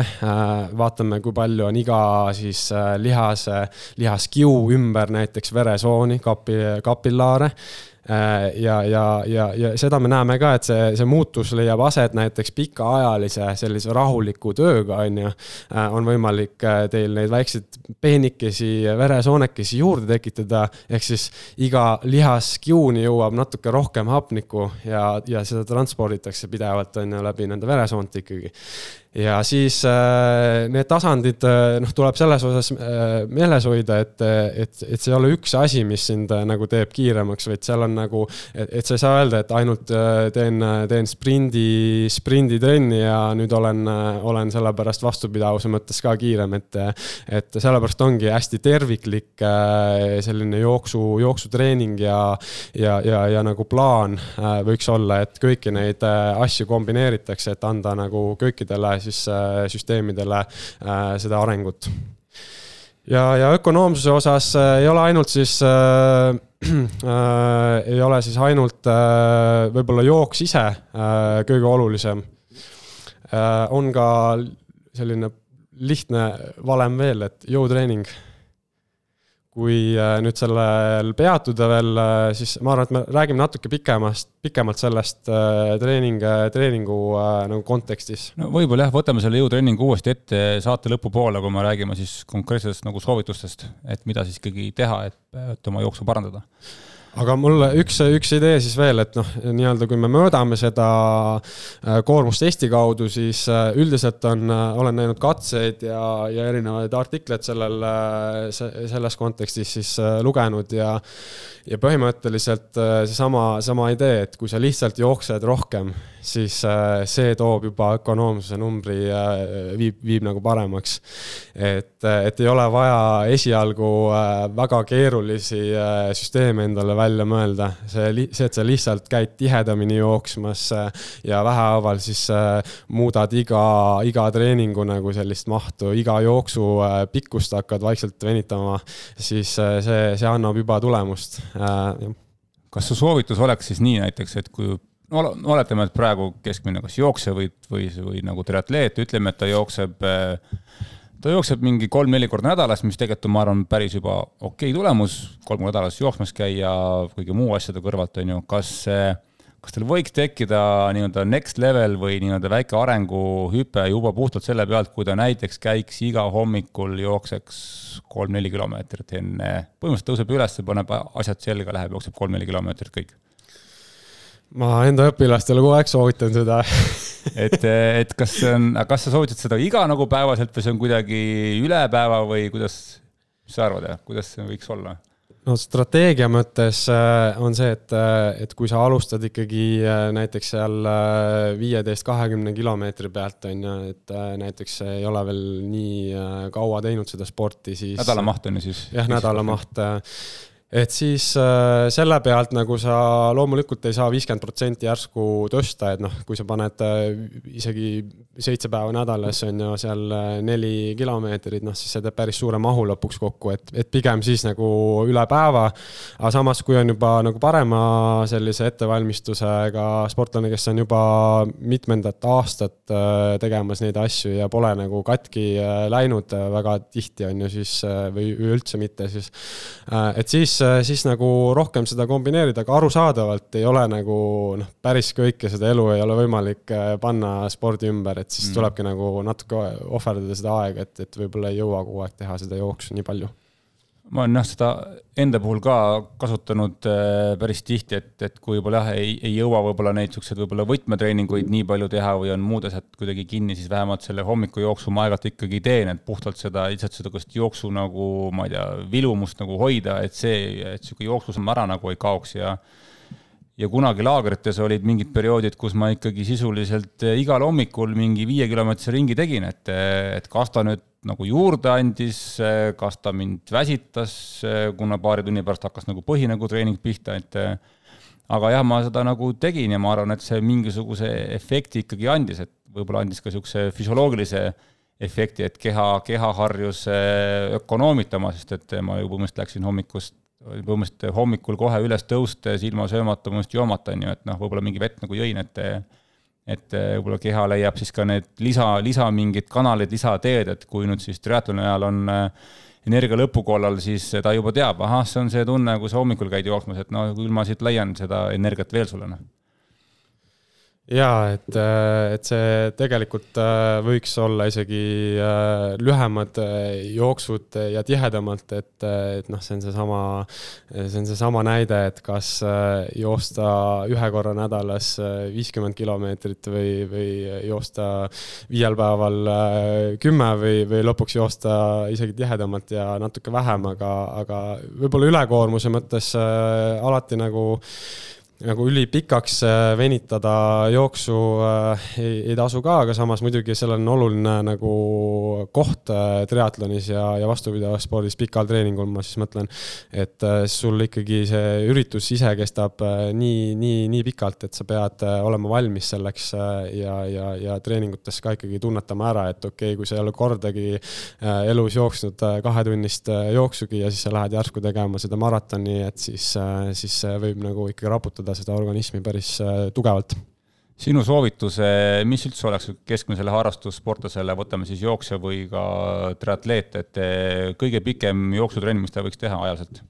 vaatame, kui palju on iga siis lihase, lihaskiu ümber näiteks veresooni, kapi, kapillaare ja, ja, ja, ja seda me näeme ka, et see, see muutus leiab aset näiteks pikaajalise sellise rahuliku tööga, on ju. Äh, on võimalik äh, teil neid väikseid peenikesi veresoonekesi juurde tekitada, ehk siis iga lihaskiuni jõuab natuke rohkem hapnikku ja, ja seda transporditakse pidevalt, on ju, läbi nende veresoonte ikkagi ja siis äh, need tasandid, äh, noh, tuleb selles osas äh, meeles hoida, et, et, et see ei ole üks asi, mis sind nagu teeb kiiremaks, vaid seal on nagu, et sa ei saa öelda, et ainult teen, teen sprindi, sprinditrenni ja nüüd olen, olen sellepärast vastupidavuse mõttes ka kiirem, et, et sellepärast ongi hästi terviklik selline jooksu, jooksutreening ja, ja, ja, ja nagu plaan võiks olla, et kõiki neid asju kombineeritakse, et anda nagu kõikidele siis äh, süsteemidele äh, seda arengut. ja, ja ökonoomsuse osas äh, ei ole ainult siis äh, äh, ei ole siis ainult äh, võib-olla jooks ise äh, kõige olulisem äh,. on ka selline lihtne valem veel, et jõutreening kui äh, nüüd sellel peatuda veel, äh, siis ma arvan, et me räägime natuke pikemast, pikemalt sellest äh, treening, treeningu nagu kontekstis. no võib-olla jah, võtame selle jõutreeningu uuesti ette saate lõpupoole, kui me räägime siis konkreetsetest nagu soovitustest, et mida siis ikkagi teha, et, et oma jooksu parandada aga mul üks, üks idee siis veel, et noh, nii-öelda kui me mõõdame seda äh, koormust testi kaudu, siis äh, üldiselt on, äh, olen näinud katseid ja, ja erinevaid artikleid sellel, selles kontekstis siis lugenud ja ja põhimõtteliselt seesama, sama idee, et kui sa lihtsalt jooksed rohkem, siis see toob juba ökonoomsuse numbri, viib, viib nagu paremaks. et, et ei ole vaja esialgu väga keerulisi süsteeme endale välja mõelda. see, see, et sa lihtsalt käid tihedamini jooksmas äh, ja vähehaaval siis äh, muudad iga, iga treeningu nagu sellist mahtu, iga jooksu äh, pikkust hakkad vaikselt venitama, siis see, see annab juba tulemust, kas su soovitus oleks siis nii näiteks, et kui oletame, et praegu keskmine kas jooksja või, või, või nagu triatleet, ütleme, et ta jookseb äh, ta jookseb mingi kolm-neli korda nädalas, mis tegelikult on, ma arvan, päris juba okei okay tulemus, kolm korda nädalas jooksmas käia kõigi muu asjade kõrvalt, on ju, kas, kas teil võiks tekkida nii-öelda next level või nii-öelda väike arenguhüpe juba puhtalt selle pealt, kui ta näiteks käiks iga hommikul, jookseks kolm-neli kilomeetrit enne, põhimõtteliselt tõuseb üles, paneb asjad selga, läheb, jookseb kolm-neli kilomeetrit, kõik ma enda õpilastele kogu aeg soovitan seda et, et kas see on, kas sa soovitad seda iga nagu päevaselt või see on kuidagi üle päeva või kuidas, mis sa arvad, kuidas see võiks olla? no strateegia mõttes äh, on see, et, äh, et kui sa alustad ikkagi näiteks seal viieteist, kahekümne kilomeetri pealt, on ju, et näiteks ei ole veel nii kaua teinud seda sporti, siis. nädalamaht on ju siis? jah, nädalamaht et siis äh, selle pealt nagu sa loomulikult ei saa viiskümmend protsenti järsku tõsta, et noh, kui sa paned äh, isegi seitse päeva nädalas on ju seal äh, neli kilomeetrit, noh siis see teeb päris suure mahu lõpuks kokku, et, et pigem siis nagu üle päeva. aga samas, kui on juba nagu parema sellise ettevalmistusega sportlane, kes on juba mitmendat aastat tegemas neid asju ja pole nagu katki läinud väga tihti, on ju siis või üldse mitte, siis et siis siis, nagu rohkem seda kombineerida, aga arusaadavalt ei ole nagu noh, päris kõike seda elu ei ole võimalik äh, panna spordi ümber, et siis mm. tulebki nagu natuke ohverdada seda aega, et, et võib-olla ei jõua kogu aeg teha seda jooksu nii palju ma olen jah, seda enda puhul ka kasutanud äh, päris tihti, et, et kui võib-olla jah, ei, ei jõua võib-olla neid siukseid võib-olla võtmetreeninguid nii palju teha või on muud asjad kuidagi kinni, siis vähemalt selle hommikujooksu ma aeg-ajalt ikkagi teen, et puhtalt seda, lihtsalt seda jooksu nagu, ma ei tea, vilumust nagu hoida, et see, et sihuke jooksusamm ära nagu ei kaoks ja ja kunagi laagrites olid mingid perioodid, kus ma ikkagi sisuliselt igal hommikul mingi viiekilomeetrise ringi tegin, et, et kas ta nüüd nagu juurde andis, kas ta mind väsitas, kuna paari tunni pärast hakkas nagu põhi nagu treening pihta, et aga jah, ma seda nagu tegin ja ma arvan, et see mingisuguse efekti ikkagi andis, et võib-olla andis ka niisuguse füsioloogilise efekti, et keha, keha harjus ökonoomitama, sest et ma ju põhimõtteliselt läksin hommikust, põhimõtteliselt hommikul kohe üles tõustes ilma söömata, põhimõtteliselt joomata, on ju, et noh, võib-olla mingi vett nagu jõin, et et võib-olla keha leiab siis ka need lisa, lisa mingid kanalid, lisateed, et kui nüüd siis triatloni ajal on äh, energia lõpukollal, siis ta juba teab, ahah, see on see tunne, kui sa hommikul käid jooksmas, et no küll ma siit leian seda energiat veel sulle, noh jaa, et, äh, et see tegelikult äh, võiks olla isegi äh, lühemad jooksud ja tihedamalt, et, et noh, see on seesama, see on seesama näide, et kas joosta ühe korra nädalas viiskümmend kilomeetrit või, või joosta viiel päeval kümme või, või lõpuks joosta isegi tihedamalt ja natuke vähem, aga, aga võib-olla ülekoormuse mõttes alati nagu nagu ülipikaks äh, venitada jooksu äh, ei, ei tasu ka, aga samas muidugi sellel on oluline nagu koht äh, triatlonis ja, ja vastupidavas spordis, pikal treeningul ma siis mõtlen, et sul ikkagi see üritus ise kestab nii, nii, nii pikalt, et sa pead olema valmis selleks ja, ja, ja treeningutes ka ikkagi tunnetama ära, et okei okay,, kui sa ei ole kordagi elus jooksnud kahetunnist jooksugi ja siis sa lähed järsku tegema seda maratoni, et siis, siis võib nagu ikkagi raputada mõjutada seda organismi päris äh, tugevalt sinu soovitus, mis üldse oleks keskmisele harrastussportlasele, võtame siis jooksja või ka triatleet, et äh, kõige pikem jooksutrenn, mis ta võiks teha ajaliselt?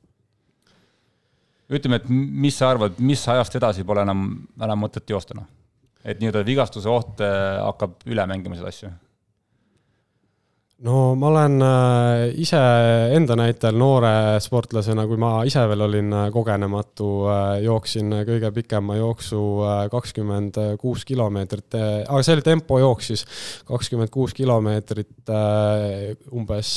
ütleme, et mis sa arvad, mis ajast edasi pole enam, enam mõtet joosta, noh? et nii-öelda vigastuse oht äh, hakkab üle mängima seda asja no ma olen äh, ise enda näitel noore sportlasena, kui ma ise veel olin äh, kogenematu, äh, jooksin kõige pikema jooksu kakskümmend kuus kilomeetrit, aga see oli tempojooks siis, kakskümmend kuus kilomeetrit umbes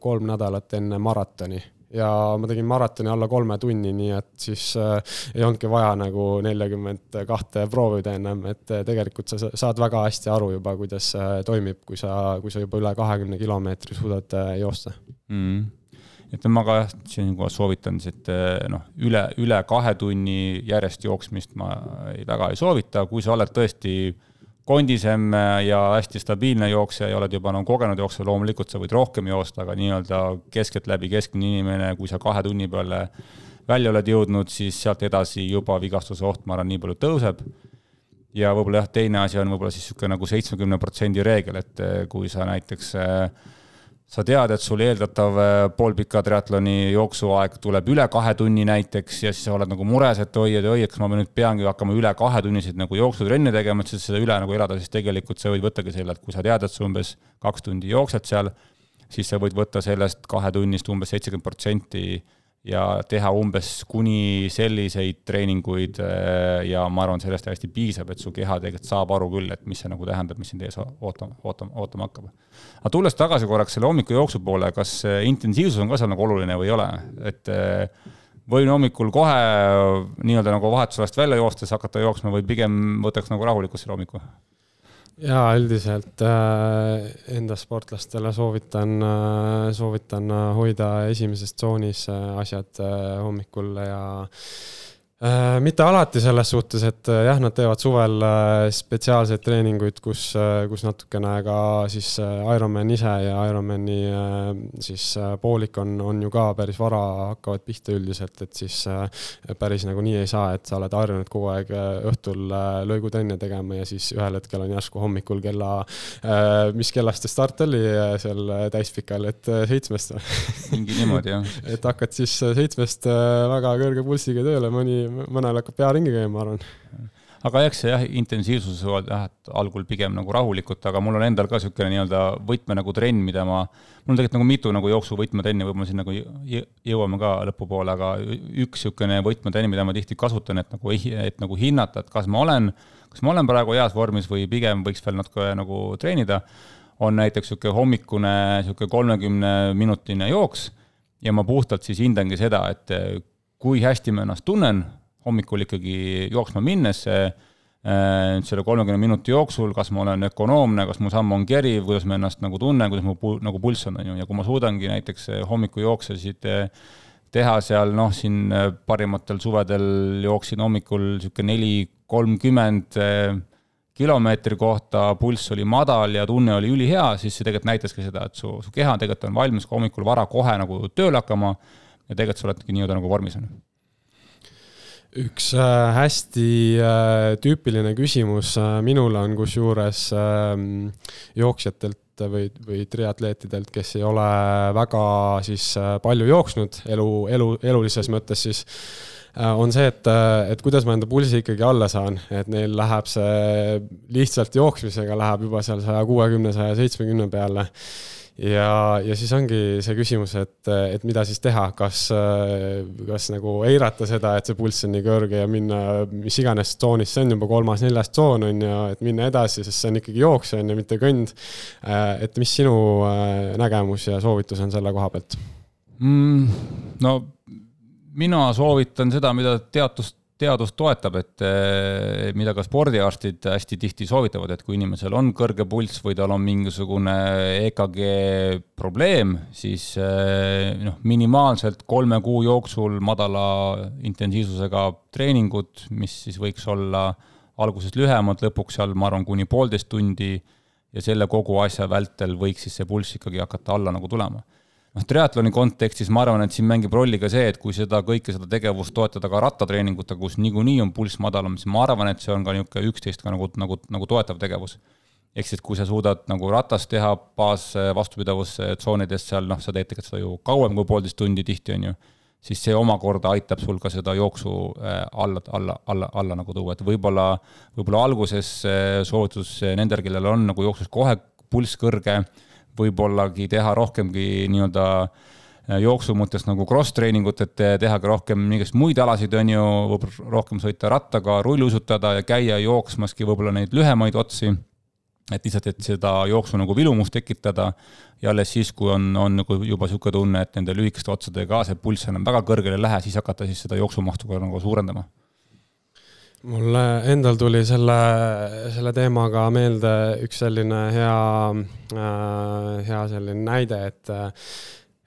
kolm nädalat enne maratoni ja ma tegin maratoni alla kolme tunni, nii et siis äh, ei olnudki vaja nagu neljakümmet kahte proovida ennem, et äh, tegelikult sa saad väga hästi aru juba, kuidas äh, toimib, kui sa, kui sa juba üle kahekümne kilomeetri suudad äh, joosta. Mm. Et ma ka jah, siinkohal soovitan siit äh, noh, üle, üle kahe tunni järjest jooksmist ma ei, väga ei soovita, kui sa oled tõesti äh, kondisem ja hästi stabiilne jooksja ja oled juba nagu kogenud jooksja, loomulikult sa võid rohkem joosta, aga nii-öelda keskeltläbi keskmine inimene, kui sa kahe tunni peale välja oled jõudnud, siis sealt edasi juba vigastuse oht, ma arvan, nii palju tõuseb. ja võib-olla jah, teine asi on võib-olla siis niisugune nagu seitsmekümne protsendi reegel, et eh, kui sa näiteks äh, sa tead, et sul eeldatav äh, poolpika triatloni jooksuaeg tuleb üle kahe tunni näiteks ja siis sa oled nagu mures, et oi, et oi, et kas ma nüüd peangi hakkama üle kahetunniseid nagu jooksutrenne tegema, et siis seda üle nagu elada, siis tegelikult sa võid võttagi selle, et kui sa tead, et sa umbes kaks tundi jooksed seal, siis sa võid võtta sellest kahe tunnist umbes seitsekümmend protsenti ja teha umbes kuni selliseid treeninguid äh, ja ma arvan, sellest hästi piisab, et su keha tegelikult saab aru küll, et mis see nagu tähendab, mis sind ees ootama, ootama, ootama hakkab. aga tulles tagasi korraks selle hommikujooksu poole, kas intensiivsus on ka seal nagu oluline või ei ole, et äh, võin hommikul kohe nii-öelda nagu vahetusajast välja joostes hakata jooksma või pigem võtaks nagu rahulikult selle hommiku? Ja üldiselt äh, enda sportlastele soovitan äh,, soovitan hoida esimeses tsoonis äh, asjad äh, hommikul ja Äh, mitte alati selles suhtes, et äh, jah, nad teevad suvel äh, spetsiaalseid treeninguid, kus, kus natukene ka siis Ironman ise ja Ironmani siis poolik on, on ju ka päris vara hakkavad pihta üldiselt, et siis päris nagu nii ei saa, et sa oled harjunud kogu aeg õhtul lõigutrenne tegema ja siis ühel hetkel on järsku hommikul kella, mis kellast see start oli seal täispikal, et seitsmest või? mingi niimoodi, jah. et hakkad siis seitsmest väga kõrge pulssiga tööle, mõni mõnel hakkab pea ringi käima, ma arvan. Aga eks see jah, intensiivsus on jah, et algul pigem nagu rahulikult, aga mul on endal ka niisugune nii-öelda võtme nagu trenn, mida ma, mul on tegelikult nagu mitu nagu jooksuvõtmetrenni, võib-olla siin nagu jõuame ka lõpupoole, aga üks niisugune võtmetrenn, mida ma tihti kasutan, et nagu, et nagu hinnata, et kas ma olen, kas ma olen praegu heas vormis või pigem võiks veel natuke nagu treenida, on näiteks niisugune hommikune niisugune kolmekümne minutine jooks ja ma puhtalt siis hindangi seda, et kui hästi ma ennast tunnen hommikul ikkagi jooksma minnes, äh, selle kolmekümne minuti jooksul, kas ma olen ökonoomne, kas mu samm on keriv, kuidas ma ennast nagu tunnen, kuidas mu pul-, nagu pulss on, on ju, ja kui ma suudangi näiteks äh, hommikujooksesid äh, teha seal noh, siin parimatel suvedel jooksin hommikul niisugune neli kolmkümmend kilomeetri kohta, pulss oli madal ja tunne oli ülihea, siis see tegelikult näitaski seda, et su, su keha tegelikult on valmis ka hommikul vara kohe nagu tööle hakkama ja tegelikult sa oledki nii-öelda nagu vormis, on ju üks äh, hästi äh, tüüpiline küsimus äh, minul on kusjuures ähm, jooksjatelt või, või triatleetidelt, kes ei ole väga siis palju jooksnud elu, elu, elulises mõttes siis, on see, et, et kuidas ma enda pulsi ikkagi alla saan, et neil läheb see lihtsalt jooksmisega läheb juba seal saja kuuekümne, saja seitsmekümne peale ja, ja siis ongi see küsimus, et, et mida siis teha, kas, kas nagu eirata seda, et see pulss on nii kõrge ja minna mis iganes tsoonis, see on juba kolmas-neljas tsoon on ju, et minna edasi, sest see on ikkagi jooks on ju, mitte kõnd. et mis sinu äh, nägemus ja soovitus on selle koha pealt mm,? no mina soovitan seda, mida teadust teadus toetab, et eh, mida ka spordiarstid hästi tihti soovitavad, et kui inimesel on kõrge pulss või tal on mingisugune EKG probleem, siis eh, noh, minimaalselt kolme kuu jooksul madala intensiivsusega treeningud, mis siis võiks olla alguses lühemad, lõpuks seal ma arvan, kuni poolteist tundi ja selle kogu asja vältel võiks siis see pulss ikkagi hakata alla nagu tulema noh, triatloni kontekstis ma arvan, et siin mängib rolli ka see, et kui seda kõike, seda tegevust toetada ka rattatreeningutega, kus niikuinii on pulss madalam, siis ma arvan, et see on ka niisugune üksteist ka nagu, nagu, nagu toetav tegevus. ehk siis, kui sa suudad nagu ratast teha baas vastupidavustsoonides seal, noh, sa teed tegelikult seda ju kauem kui poolteist tundi tihti, on ju, siis see omakorda aitab sul ka seda jooksu äh, alla, alla, alla, alla nagu tuua, et võib-olla, võib-olla alguses soovitus nendel, kellel on nagu jooksus kohe pulss kõrge, võib-ollagi teha rohkemgi nii-öelda äh, jooksu mõttes nagu cross-treeningut, et teha ka rohkem mingisuguseid muid alasid, on ju, võib-olla rohkem sõita rattaga, rulluisutada ja käia jooksmaski võib-olla neid lühemaid otsi. et lihtsalt, et seda jooksu nagu vilumust tekitada ja alles siis, kui on, on nagu juba niisugune tunne, et nende lühikeste otsadega see pulss enam väga kõrgele ei lähe, siis hakata siis seda jooksumahtu ka nagu suurendama mul endal tuli selle, selle teemaga meelde üks selline hea äh,, hea selline näide, et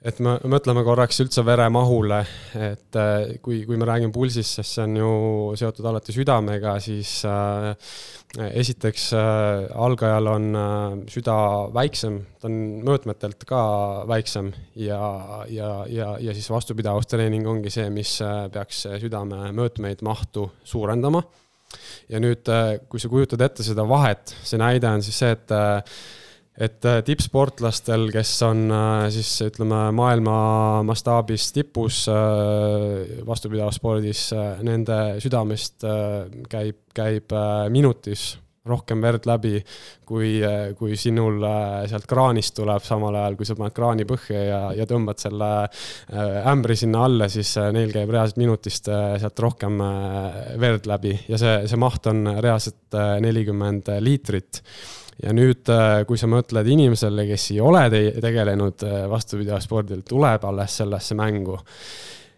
et me mõtleme korraks üldse veremahule, et äh, kui, kui me räägime pulsist, sest see on ju seotud alati südamega, siis äh, esiteks äh, algajal on äh, süda väiksem, ta on mõõtmetelt ka väiksem ja, ja, ja, ja siis vastupidavustreening ongi see, mis äh, peaks südame mõõtmeid, mahtu suurendama. ja nüüd, kui sa kujutad ette seda vahet, see näide on siis see, et et äh, tippsportlastel, kes on äh, siis ütleme maailma mastaabis tipus äh, vastupidavusspordis, nende südamest käib, käib minutis rohkem verd läbi, kui, kui sinul sealt kraanist tuleb, samal ajal kui sa paned kraani põhja ja, ja tõmbad selle ämbri sinna alla, siis neil käib reaalselt minutist sealt rohkem verd läbi. Ja see, see maht on reaalselt nelikümmend liitrit ja nüüd, äh, kui sa mõtled inimesele, kes ei ole te tegelenud äh, vastupidavusspordil, tuleb alles sellesse mängu,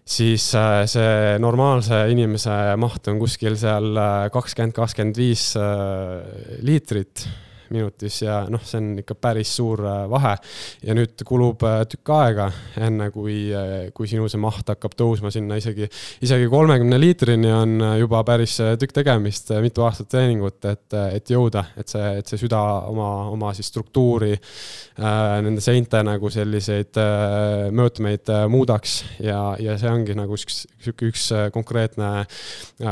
siis äh, see normaalse inimese maht on kuskil seal kakskümmend, kakskümmend viis liitrit minutis ja noh, see on ikka päris suur äh, vahe. ja nüüd kulub äh, tükk aega, enne kui, äh, kui sinu see maht hakkab tõusma sinna isegi, isegi kolmekümne liitrini on juba päris tükk tegemist, mitu aastat treeningut, et, et jõuda, et see, et see süda oma, oma siis struktuuri nende seinte nagu selliseid mõõtmeid äh, muudaks ja, ja see ongi nagu üks, sihuke üks konkreetne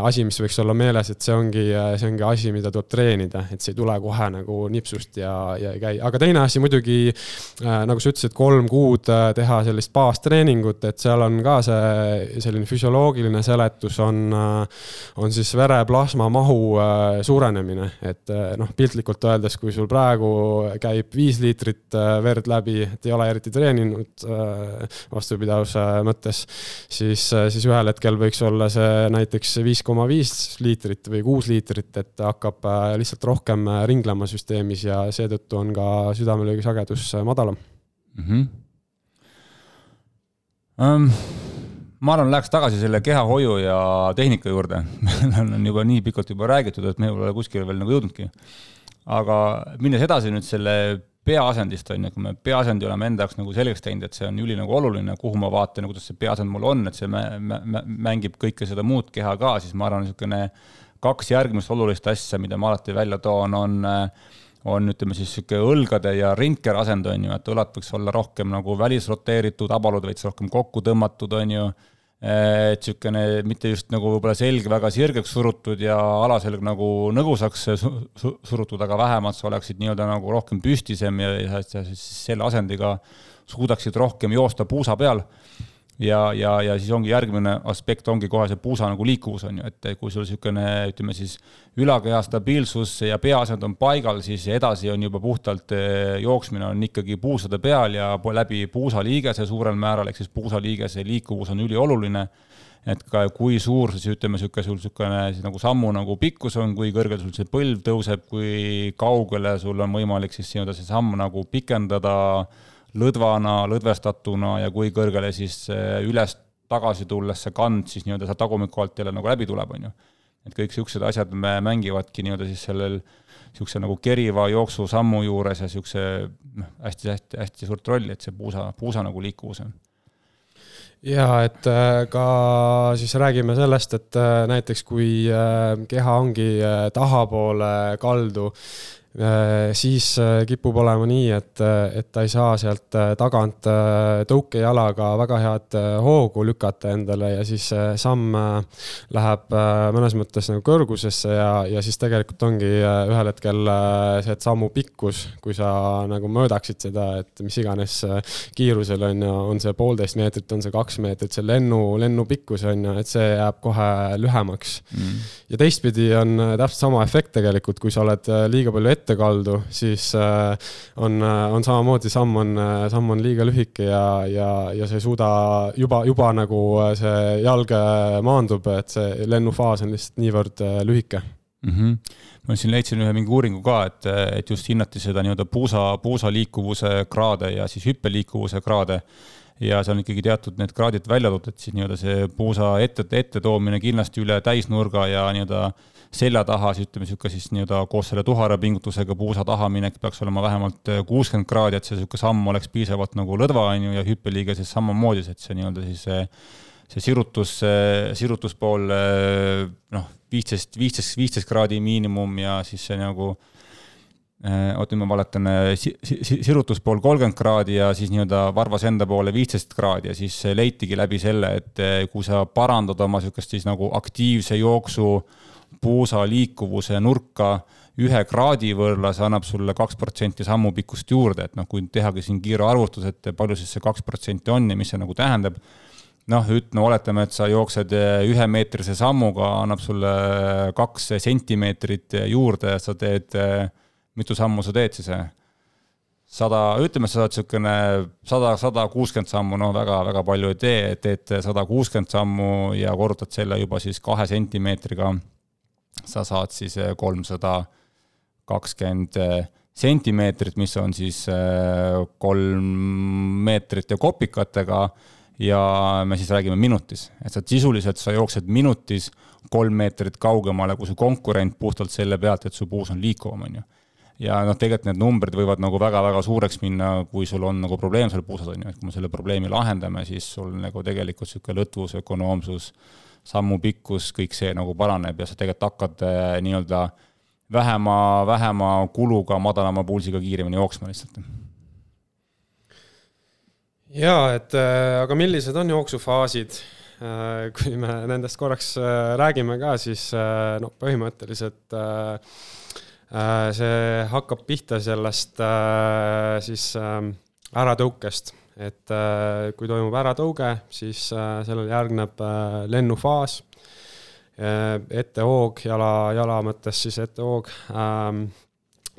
asi, mis võiks olla meeles, et see ongi, see ongi asi, mida tuleb treenida, et see ei tule kohe nagu nipsust ja, ja ei käi, aga teine asi muidugi äh,, nagu sa ütlesid, kolm kuud äh, teha sellist baastreeningut, et seal on ka see selline füsioloogiline seletus on äh,, on siis vereplasma mahu äh, suurenemine, et äh, noh, piltlikult öeldes, kui sul praegu käib viis liitrit äh, verd läbi, et ei ole eriti treeninud äh, vastupidavuse mõttes, siis siis ühel hetkel võiks olla see näiteks viis koma viis liitrit või kuus liitrit, et hakkab lihtsalt rohkem ringlema süsteem süsteemis ja seetõttu on ka südamelöögi sagedus madalam mm. -hmm. Um, ma arvan, läheks tagasi selle kehahoiu ja tehnika juurde on juba nii pikalt juba räägitud, et me pole kuskile veel nagu jõudnudki. aga minnes edasi nüüd selle peaasendist on ju, kui me peaasendi oleme enda jaoks nagu selgeks teinud, et see on üli nagu oluline, kuhu ma vaatan ja kuidas see peaasend mul on, et see mängib kõike seda muud keha ka, siis ma arvan, niisugune kaks järgmist olulist asja, mida ma alati välja toon, on äh, on, ütleme siis niisugune õlgade ja rindkera asend, on ju, et õlad võiks olla rohkem nagu välisroteeritud, abalud veits rohkem kokku tõmmatud, on ju, et niisugune mitte just nagu võib-olla selg väga sirgeks surutud ja alaselg nagu nõgusaks surutud, aga vähemalt sa oleksid nii-öelda nagu rohkem püstisem ja, ja, ja siis selle asendiga suudaksid rohkem joosta puusa peal ja, ja, ja siis ongi järgmine aspekt ongi kohe see puusa nagu liikuvus on ju, et kui sul niisugune, ütleme siis ülakeha stabiilsus ja peaasjad on paigal, siis edasi on juba puhtalt eh, jooksmine on ikkagi puusade peal ja läbi puusaliigese suurel määral, ehk siis puusaliigese liikuvus on ülioluline. et ka kui suur siis ütleme, niisugune sul niisugune nagu sammu nagu pikkus on, kui kõrgel sul see põlv tõuseb, kui kaugele sul on võimalik siis nii-öelda see samm nagu pikendada lõdvana, lõdvestatuna ja kui kõrgele siis üles tagasi tulles see kand siis nii-öelda sealt tagumiku alt jälle nagu läbi tuleb, on ju. et kõik niisugused asjad mängivadki nii-öelda siis sellel niisuguse nagu keriva jooksusammu juures ja niisuguse noh, hästi-hästi-hästi suurt rolli, et see puusa, puusa nagu liikuvus on ja et äh, ka siis räägime sellest, et äh, näiteks kui äh, keha ongi tahapoole kaldu, siis äh, kipub olema nii, et, äh, et ta ei saa sealt tagant tõukejalaga väga head hoogu lükata endale ja siis samm läheb mõnes mõttes nagu kõrgusesse ja, ja siis tegelikult ongi ühel hetkel see, sammu pikkus, kui sa nagu mõõdaksid seda, et mis iganes kiirusel on ju, on see poolteist meetrit, on see kaks meetrit, see lennu, lennu pikkus on ju, et see jääb kohe lühemaks mm. ja teistpidi on täpselt sama efekt tegelikult, kui sa oled liiga palju ette ette kaldu, siis äh, on, äh, on samamoodi samm on, äh, samm on liiga lühike ja, ja, ja sa ei suuda juba, juba nagu see jalg maandub, et see lennufaas on lihtsalt niivõrd lühike mm. -hmm. ma siin leidsin ühe mingi uuringu ka, et, et just hinnati seda nii-öelda puusa, puusa liikuvuse kraade ja siis hüppeliikuvuse kraade ja seal on ikkagi teatud need kraadid välja toodud, et siis nii-öelda see puusa ette, ette toomine kindlasti üle täisnurga ja nii-öelda selja taha, siis ütleme, niisugune siis nii-öelda koos selle tuhara pingutusega puusa taha minek peaks olema vähemalt kuuskümmend kraadi, et see niisugune samm oleks piisavalt nagu lõdva, on ju, ja hüppeliige siis samamoodi, et see nii-öelda siis see, see sirutus, sirutuspool noh, viisteist, viisteist, viisteist kraadi miinimum ja siis see nagu Äh, oota, nüüd ma valetan, äh, sirutuspool kolmkümmend kraadi ja siis nii-öelda varvas enda poole viisteist kraadi ja siis leitigi läbi selle, et äh, kui sa parandad oma niisugust siis nagu aktiivse jooksu puusa liikuvuse nurka ühe kraadi võrra see annab sulle kaks protsenti sammupikkust juurde, et noh, kui tehagi siin kiire arvutus, et palju siis see kaks protsenti on ja mis see nagu tähendab, noh, üt-, no oletame, et sa jooksed ühemeetrise sammuga, annab sulle kaks sentimeetrit juurde, sa teed, mitu sammu sa teed siis? sada, ütleme, sa saad niisugune sada, sada kuuskümmend sammu, no väga-väga palju ei tee, teed sada kuuskümmend sammu ja korrutad selle juba siis kahe sentimeetriga, sa saad siis kolmsada kakskümmend sentimeetrit, mis on siis äh, kolm meetrit ja kopikatega ja me siis räägime minutis, et sa sisuliselt, sa jooksed minutis kolm meetrit kaugemale kui su konkurent puhtalt selle pealt, et su puus on liikuvam, on ju. ja noh, tegelikult need numbrid võivad nagu väga-väga suureks minna, kui sul on nagu probleem seal puusas, on ju, et kui me selle probleemi lahendame, siis sul nagu tegelikult niisugune lõtvus, ökonoomsus, sammu pikkus, kõik see nagu paraneb ja sa tegelikult hakkad äh, nii-öelda vähema, vähema kuluga, madalama pulsiga kiiremini jooksma lihtsalt jaa, et äh, aga millised on jooksufaasid? Äh, kui me nendest korraks räägime ka, siis noh, põhimõtteliselt see hakkab pihta sellest siis äratõukest, et kui toimub äratõuge, siis sellele järgneb lennufaas, ettehoog, jala, jala mõttes siis ettehoog ähm,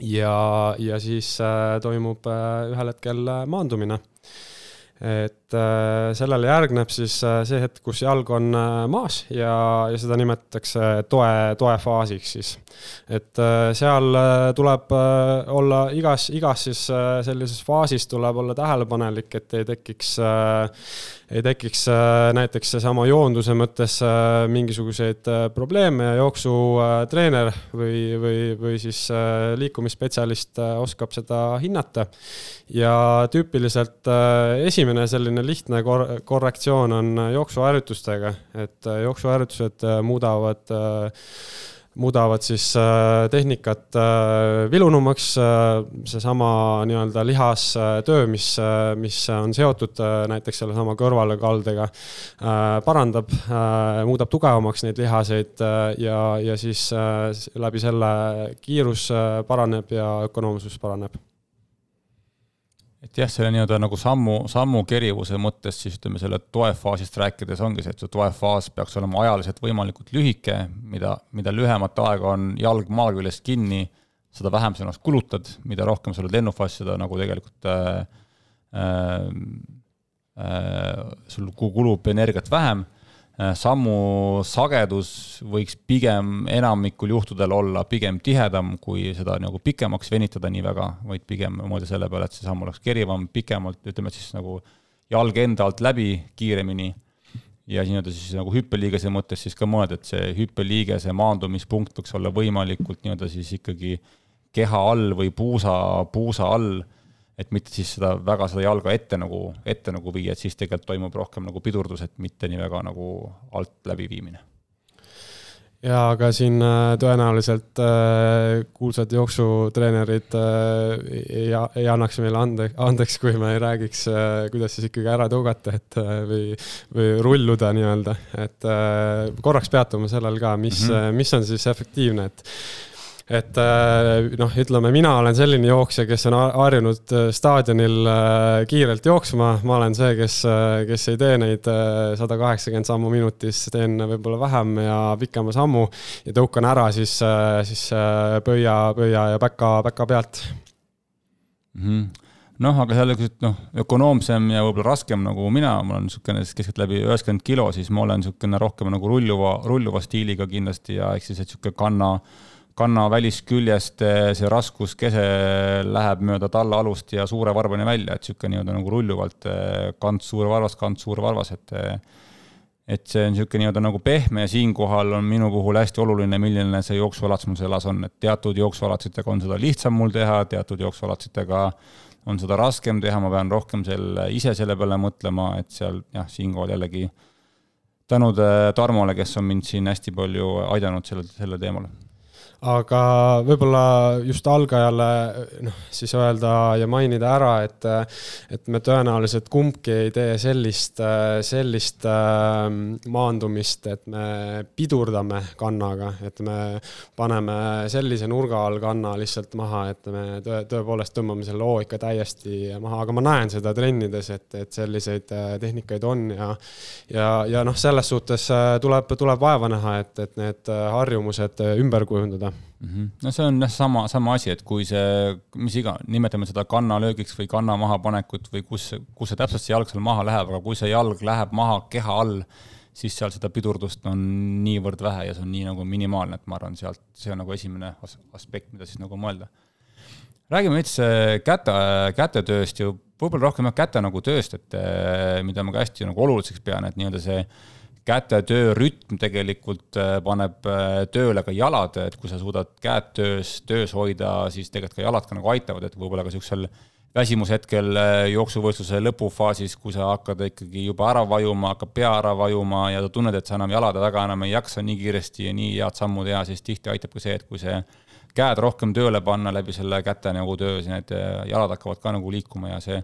ja, ja siis toimub ühel hetkel maandumine. Et äh, sellele järgneb siis äh, see hetk, kus jalg on äh, maas ja, ja seda nimetatakse toe, toefaasiks siis. et seal tuleb olla igas, igas siis sellises faasis tuleb olla tähelepanelik, et ei tekiks ei tekiks näiteks seesama joonduse mõttes mingisuguseid probleeme ja jooksutreener või, või, või siis liikumisspetsialist oskab seda hinnata. ja tüüpiliselt esimene selline lihtne kor-, korrektsioon on jooksuharjutustega, et jooksuharjutused muudavad muudavad siis tehnikat vilunumaks, seesama nii-öelda lihastöö, mis, mis on seotud näiteks sellesama kõrvalekaldega, parandab, muudab tugevamaks neid lihaseid ja, ja siis läbi selle kiirus paraneb ja ökonoomsus paraneb et jah, selle nii-öelda nagu sammu, sammu kerivuse mõttes siis ütleme, selle toefaasist rääkides ongi see, et see toefaas peaks olema ajaliselt võimalikult lühike, mida, mida lühemat aega on jalg maa küljest kinni, seda vähem sa ennast kulutad, mida rohkem sa oled lennufaasis, seda nagu tegelikult äh, äh, äh, sul kulub energiat vähem. Äh, sammu sagedus võiks pigem enamikul juhtudel olla pigem tihedam, kui seda nagu pikemaks venitada nii väga, vaid pigem mõelda selle peale, et see samm oleks kerivam, pikemalt, ütleme siis nagu jalg enda alt läbi kiiremini. Ja nii-öelda siis nagu hüppeliigese mõttes siis ka mõelda, et see hüppeliigese maandumispunkt võiks olla võimalikult nii-öelda siis ikkagi keha all või puusa, puusa all et mitte siis seda väga seda jalga ette nagu, ette nagu viia, et siis tegelikult toimub rohkem nagu pidurdus, et mitte nii väga nagu alt läbiviimine. ja aga siin äh, tõenäoliselt äh, kuulsad jooksutreenerid äh, ei, ei annaks meile ande, andeks, kui me ei räägiks kuidas siis ikkagi ära tõugata, et või, või rulluda nii-öelda, et korraks peatume sellel ka, mis mm, -hmm. mis on siis efektiivne, et et äh, noh, ütleme, mina olen selline jooksja, kes on harjunud äh, staadionil äh, kiirelt jooksma, ma olen see, kes, kes ei tee neid sada kaheksakümmend sammu minutis, teen võib-olla vähem ja pikema sammu ja tõukan ära siis, siis pöia, pöia ja päka, päka pealt mm. -hmm noh, aga seal niisugused noh, ökonoomsem ja võib-olla raskem nagu mina, ma olen niisugune keskeltläbi üheksakümmend kilo, siis ma olen niisugune rohkem nagu rulluva, rulluva stiiliga kindlasti ja ehk siis, et niisugune kanna kanna välisküljest eh, see raskuskese läheb mööda talla alust ja suure varvani välja, et niisugune nii-öelda nagu rulluvalt eh, kants, suur varvas, kants, suur varvas, et eh, et see on niisugune nii-öelda nagu pehme ja siinkohal on minu puhul hästi oluline, milline see jooksualats mul selas on, et teatud jooksualatsitega on seda lihtsam mul teha, teatud jooksualatsitega on seda raskem teha, ma pean rohkem selle, ise selle peale mõtlema, et seal jah, siinkohal jällegi tänud Tarmole, kes on mind siin hästi palju aidanud sellel, sellel teemal aga võib-olla just algajale noh, siis öelda ja mainida ära, et, et me tõenäoliselt kumbki ei tee sellist, sellist ähm, maandumist, et me pidurdame kannaga, et me paneme sellise nurga all kanna lihtsalt maha, et me tõe, tõepoolest tõmbame selle loo ikka täiesti maha, aga ma näen seda trennides, et, et selliseid äh, tehnikaid on ja ja, ja noh, selles suhtes äh, tuleb, tuleb vaeva näha, et, et need äh, harjumused ümber kujundada mm. -hmm. no see on jah, sama, sama asi, et kui see, mis iga, nimetame seda kannalöögiks või kanna mahapanekut või kus, kus see täpselt see jalg seal maha läheb, aga kui see jalg läheb maha keha all, siis seal seda pidurdust on niivõrd vähe ja see on nii nagu minimaalne, et ma arvan, sealt, see on nagu esimene as aspekt, mida siis nagu mõelda. räägime veits äh, käte, kätetööst ja võib-olla rohkem jah, käte nagu tööst, et äh, mida ma ka hästi nagu oluliseks pean, et nii-öelda see kätetöö rütm tegelikult äh, paneb äh, tööle ka jalad, et kui sa suudad käed töös, töös hoida, siis tegelikult ka jalad ka nagu aitavad, et võib-olla ka niisugusel väsimushetkel äh, jooksuvõistluse lõpufaasis, kui sa hakkad ikkagi juba ära vajuma, hakkab pea ära vajuma ja tunned, et sa enam jalade taga enam ei jaksa nii kiiresti ja nii head sammu teha, siis tihti aitab ka see, et kui see käed rohkem tööle panna läbi selle käte nagu töö, siis need jalad hakkavad ka nagu liikuma ja see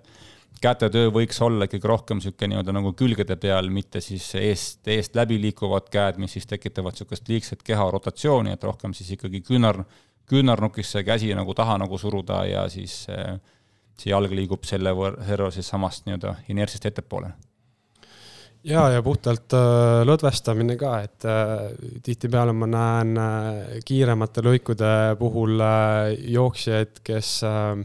kätetöö võiks olla ikkagi rohkem niisugune nii-öelda nagu külgede peal, mitte siis eest, eest läbi liikuvad käed, mis siis tekitavad niisugust liigset keha rotatsiooni, et rohkem siis ikkagi küünar, küünarnukis see käsi nagu taha nagu suruda ja siis see jalg liigub selle võrra siis samast nii-öelda inertsist ettepoole. Ja, ja puhtalt äh, lõdvestamine ka, et äh, tihtipeale ma näen äh, kiiremate lõikude puhul äh, jooksjaid, kes äh,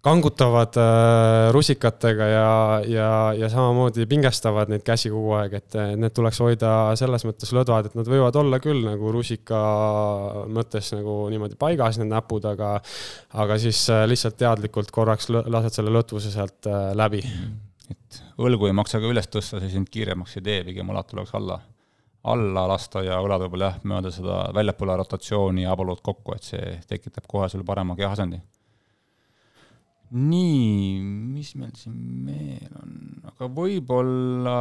kangutavad äh, rusikatega ja, ja, ja samamoodi pingestavad neid käsi kogu aeg, et need tuleks hoida selles mõttes lõdvad, et nad võivad olla küll nagu rusika mõttes nagu niimoodi paigas, need näpud, aga, aga siis äh, lihtsalt teadlikult korraks lased selle lõtvuse sealt äh, läbi. et õlgu ei maksa ka üles tõsta, see sind kiiremaks ei tee, pigem õlad tuleks alla, alla lasta ja õlad võib-olla jah, mööda seda väljapoole rotatsiooni ja abalud kokku, et see tekitab kohe sulle parema kehasendi nii, mis meil siin veel on, aga võib-olla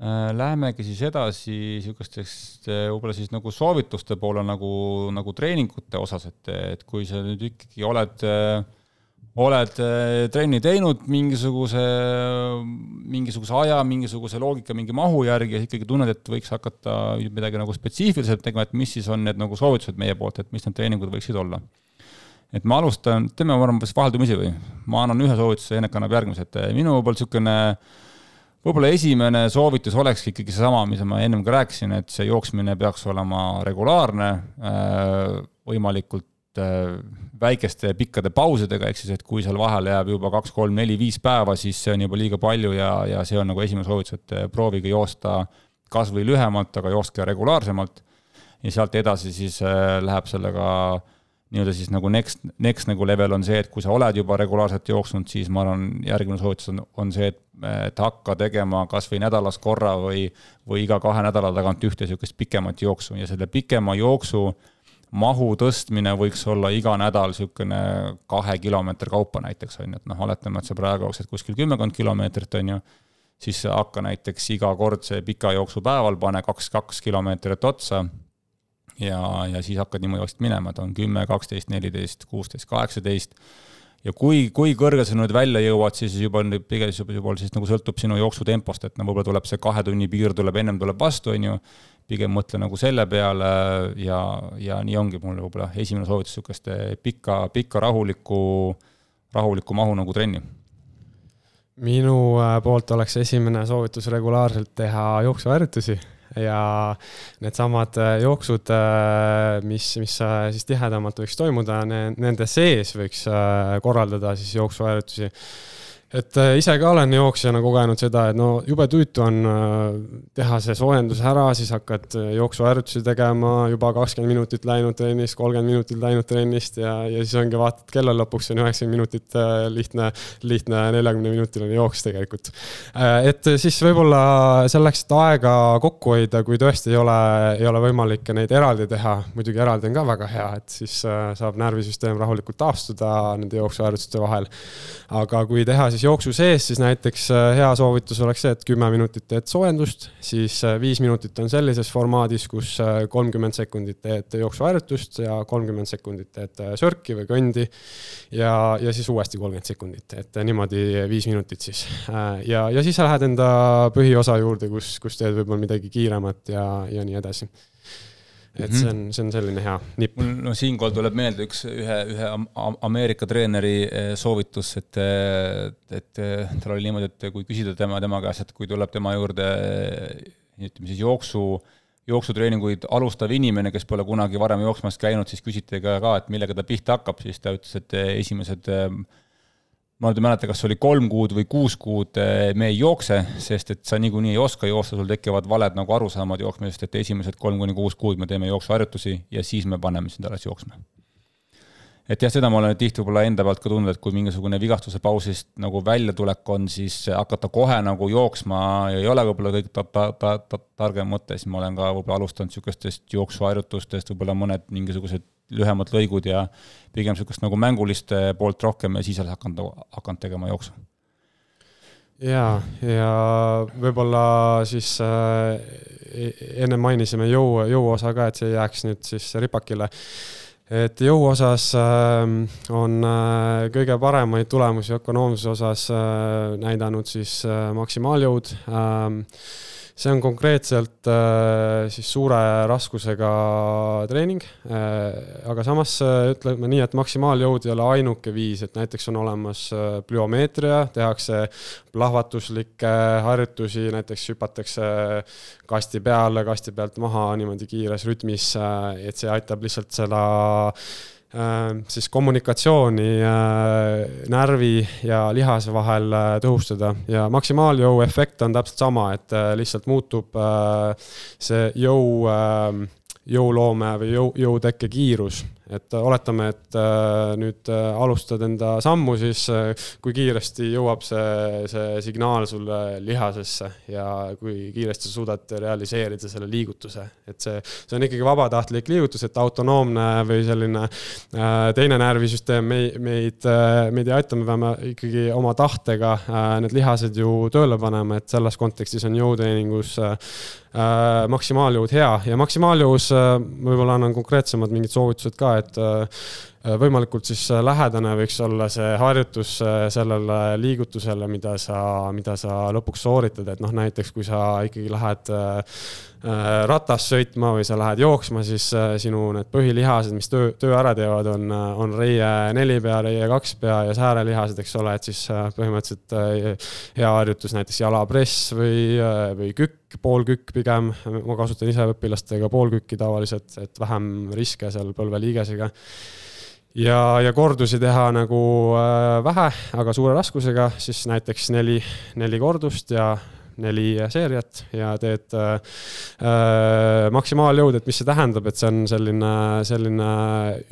äh, lähemegi siis edasi niisugustest äh, võib-olla siis nagu soovituste poole nagu, nagu treeningute osas, et, et kui sa nüüd ikkagi oled äh, oled äh, trenni teinud mingisuguse, mingisuguse aja, mingisuguse loogika, mingi mahu järgi ja ikkagi tunned, et võiks hakata midagi nagu spetsiifiliselt tegema, et mis siis on need nagu soovitused meie poolt, et mis need treeningud võiksid olla et ma alustan, teeme, ma arvan, vaheldume ise või? ma annan ühe soovituse, Enek annab järgmise, et minu poolt niisugune võib-olla esimene soovitus olekski ikkagi seesama, mis ma ennem ka rääkisin, et see jooksmine peaks olema regulaarne, eh, võimalikult eh, väikeste pikkade pausidega, ehk siis et kui seal vahele jääb juba kaks, kolm, neli, viis päeva, siis see on juba liiga palju ja, ja see on nagu esimene soovitus, et proovige joosta kas või lühemalt, aga jookske regulaarsemalt. ja sealt edasi siis läheb sellega äh, nii-öelda siis nagu next, next nagu level on see, et kui sa oled juba regulaarselt jooksnud, siis ma arvan, järgmine soovitus on, on see, et, et hakka tegema kas või nädalas korra või, või iga kahe nädala tagant ühte niisugust pikemat jooksu. Ja selle pikema jooksu mahu tõstmine võiks olla iga nädal niisugune kahe kilomeetri kaupa näiteks, on ju, et noh, oletame, et sa praegu jooksed kuskil kümmekond kilomeetrit, on ju, siis hakka näiteks iga kord see pika jooksu päeval, pane kaks, kaks kilomeetrit otsa ja, ja siis hakkad niimoodi vaikselt minema, et on kümme, kaksteist, neliteist, kuusteist, kaheksateist. ja kui, kui kõrge sa nüüd välja jõuad, siis juba pigem juba, juba siis nagu sõltub sinu jooksutempost, et no võib-olla tuleb see kahe tunni piir tuleb ennem tuleb vastu, on ju. pigem mõtle nagu selle peale ja, ja nii ongi mul võib-olla esimene soovitus niisugust pikka, pikka rahulikku, rahulikku mahu nagu trenni minu äh, poolt oleks esimene soovitus regulaarselt teha jooksuharjutusi ja needsamad äh, jooksud, äh, mis, mis äh, siis tihedamalt võiks toimuda, nende sees võiks korraldada siis jooksuharjutusi et äh, ise ka olen jooksjana kogenud seda, et no jube tüütu on äh, teha see soojendus ära, siis hakkad äh, jooksuharjutusi tegema, juba kakskümmend minutit läinud trennist, kolmkümmend minutit läinud trennist ja, ja siis ongi vaatad kella lõpuks on üheksakümmend minutit lihtne, lihtne neljakümne minutiline jooks tegelikult. et siis võib-olla selleks, et aega kokku hoida, kui tõesti ei ole, ei ole võimalik neid eraldi teha, muidugi eraldi on ka väga hea, et siis saab närvisüsteem rahulikult taastuda nende jooksuharjutuste vahel. aga kui teha siis siis jooksu sees siis näiteks hea soovitus oleks see, et kümme minutit teed soojendust, siis viis minutit on sellises formaadis, kus kolmkümmend sekundit teed jooksuharjutust ja kolmkümmend sekundit teed sörki või kõndi. ja, ja siis uuesti kolmkümmend sekundit, et niimoodi viis minutit siis. ja, ja siis sa lähed enda põhiosa juurde, kus, kus teed võib-olla midagi kiiremat ja, ja nii edasi et see on, see on selline hea nipp. mul no siinkohal tuleb meelde üks, ühe, ühe Ameerika treeneri eh, soovitus, et, et tal oli niimoodi, et kui küsida tema, tema käest, et kui tuleb tema juurde ütleme siis jooksu, jooksutreeninguid alustav inimene, kes pole kunagi varem jooksmas käinud, siis küsiti ka, ka, et millega ta pihta hakkab, siis ta ütles, et esimesed ma nüüd ei mäleta, kas oli kolm kuud või kuus kuud, eh, me ei jookse, sest et sa niikuinii ei oska jooksta, sul tekivad valed nagu arusaamad jooksmisest, et esimesed kolm kuni kuus kuud me teeme jooksuharjutusi ja siis me paneme sind alles jooksma. Et jah, seda ma olen tihti võib-olla enda pealt ka tundnud, et kui mingisugune vigastuse pausist nagu väljatulek on, siis hakata kohe nagu jooksma ei ole võib-olla kõik ta, ta, ta, ta, targem mõte, siis ma olen ka võib-olla alustanud niisugustest jooksuharjutustest, võib-olla mõned mingisugused lühemad lõigud ja pigem niisugust nagu mängulist poolt rohkem ja siis alles hakanud, hakanud tegema jooksu. ja, ja võib-olla siis äh, enne mainisime jõu, jõuosa ka, et see ei jääks nüüd siis ripakile et jõu osas äh, on äh, kõige paremaid tulemusi ökonoomsuse osas äh, näidanud siis äh, maksimaaljõud. Äh, see on konkreetselt äh, siis suure raskusega treening äh,. aga samas äh, ütleme nii, et maksimaaljõud ei ole ainuke viis, et näiteks on olemas plüomeetria, tehakse plahvatuslikke harjutusi, näiteks hüpatakse kasti peale, kasti pealt maha niimoodi kiires rütmis, et see aitab lihtsalt seda siis kommunikatsiooni äh, närvi ja lihase vahel äh, tõhustada. Ja maksimaaljõu efekt on täpselt sama, et lihtsalt muutub see jõu, jõuloome või jõu, jõutekke kiirus et oletame, et äh, nüüd äh, alustad enda sammu, siis äh, kui kiiresti jõuab see, see signaal sulle lihasesse ja kui kiiresti sa suudad realiseerida selle liigutuse. et see, see on ikkagi vabatahtlik liigutus, et autonoomne või selline teine närvisüsteem meid, meid, meid ei aita, me peame ikkagi oma tahtega need lihased ju tööle panema, et selles kontekstis on jõutreeningus maksimaaljõud hea. Ja maksimaaljõus võib-olla annan konkreetsemad mingid soovitused ka, et äh, võimalikult siis äh, lähedane võiks olla see harjutus äh, sellele liigutusele, mida sa, mida sa lõpuks sooritad, et noh, näiteks kui sa ikkagi lähed ratast sõitma või sa lähed jooksma, siis sinu need põhilihased, mis töö, töö ära teevad, on, on reie neli pea, reie kaks pea ja säärelihased, eks ole, et siis põhimõtteliselt hea harjutus näiteks jalapress või, või kükk, poolkükk pigem, ma kasutan ise õpilastega poolkükki tavaliselt, et vähem riske seal põlveliigesega ja, ja kordusi teha nagu äh, vähe, aga suure raskusega, siis näiteks neli, neli kordust ja neli seeriat ja teed äh, äh, maksimaaljõud, et mis see tähendab, et see on selline, selline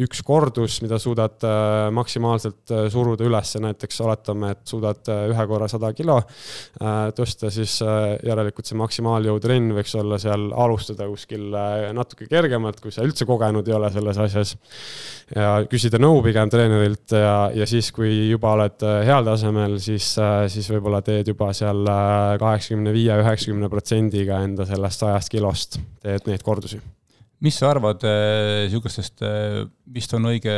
üks kordus, mida suudad äh, maksimaalselt äh, suruda üles, näiteks oletame, et suudad äh, ühe korra sada kilo äh, tõsta, siis äh, järelikult see maksimaaljõutrenn võiks olla seal, alustada kuskil äh, natuke kergemalt, kui sa üldse kogenud ei ole selles asjas. ja küsida nõu pigem treenerilt ja, ja siis, kui juba oled heal tasemel, siis siis võib-olla teed juba seal kaheksakümmend kaheksakümne viie, üheksakümne protsendiga enda sellest sajast kilost teed neid kordusi. mis sa arvad niisugustest äh,, äh, vist on õige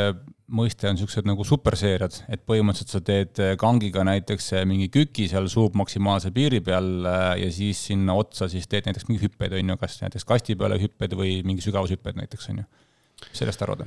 mõiste, on niisugused nagu superseeriad, et põhimõtteliselt sa teed äh, kangiga näiteks mingi küki seal suub maksimaalse piiri peal ja siis sinna otsa siis teed näiteks mingeid hüppeid, on ju, kas näiteks kasti peale hüppeid või mingi sügavushüppeid näiteks, on ju. mis sellest arvad?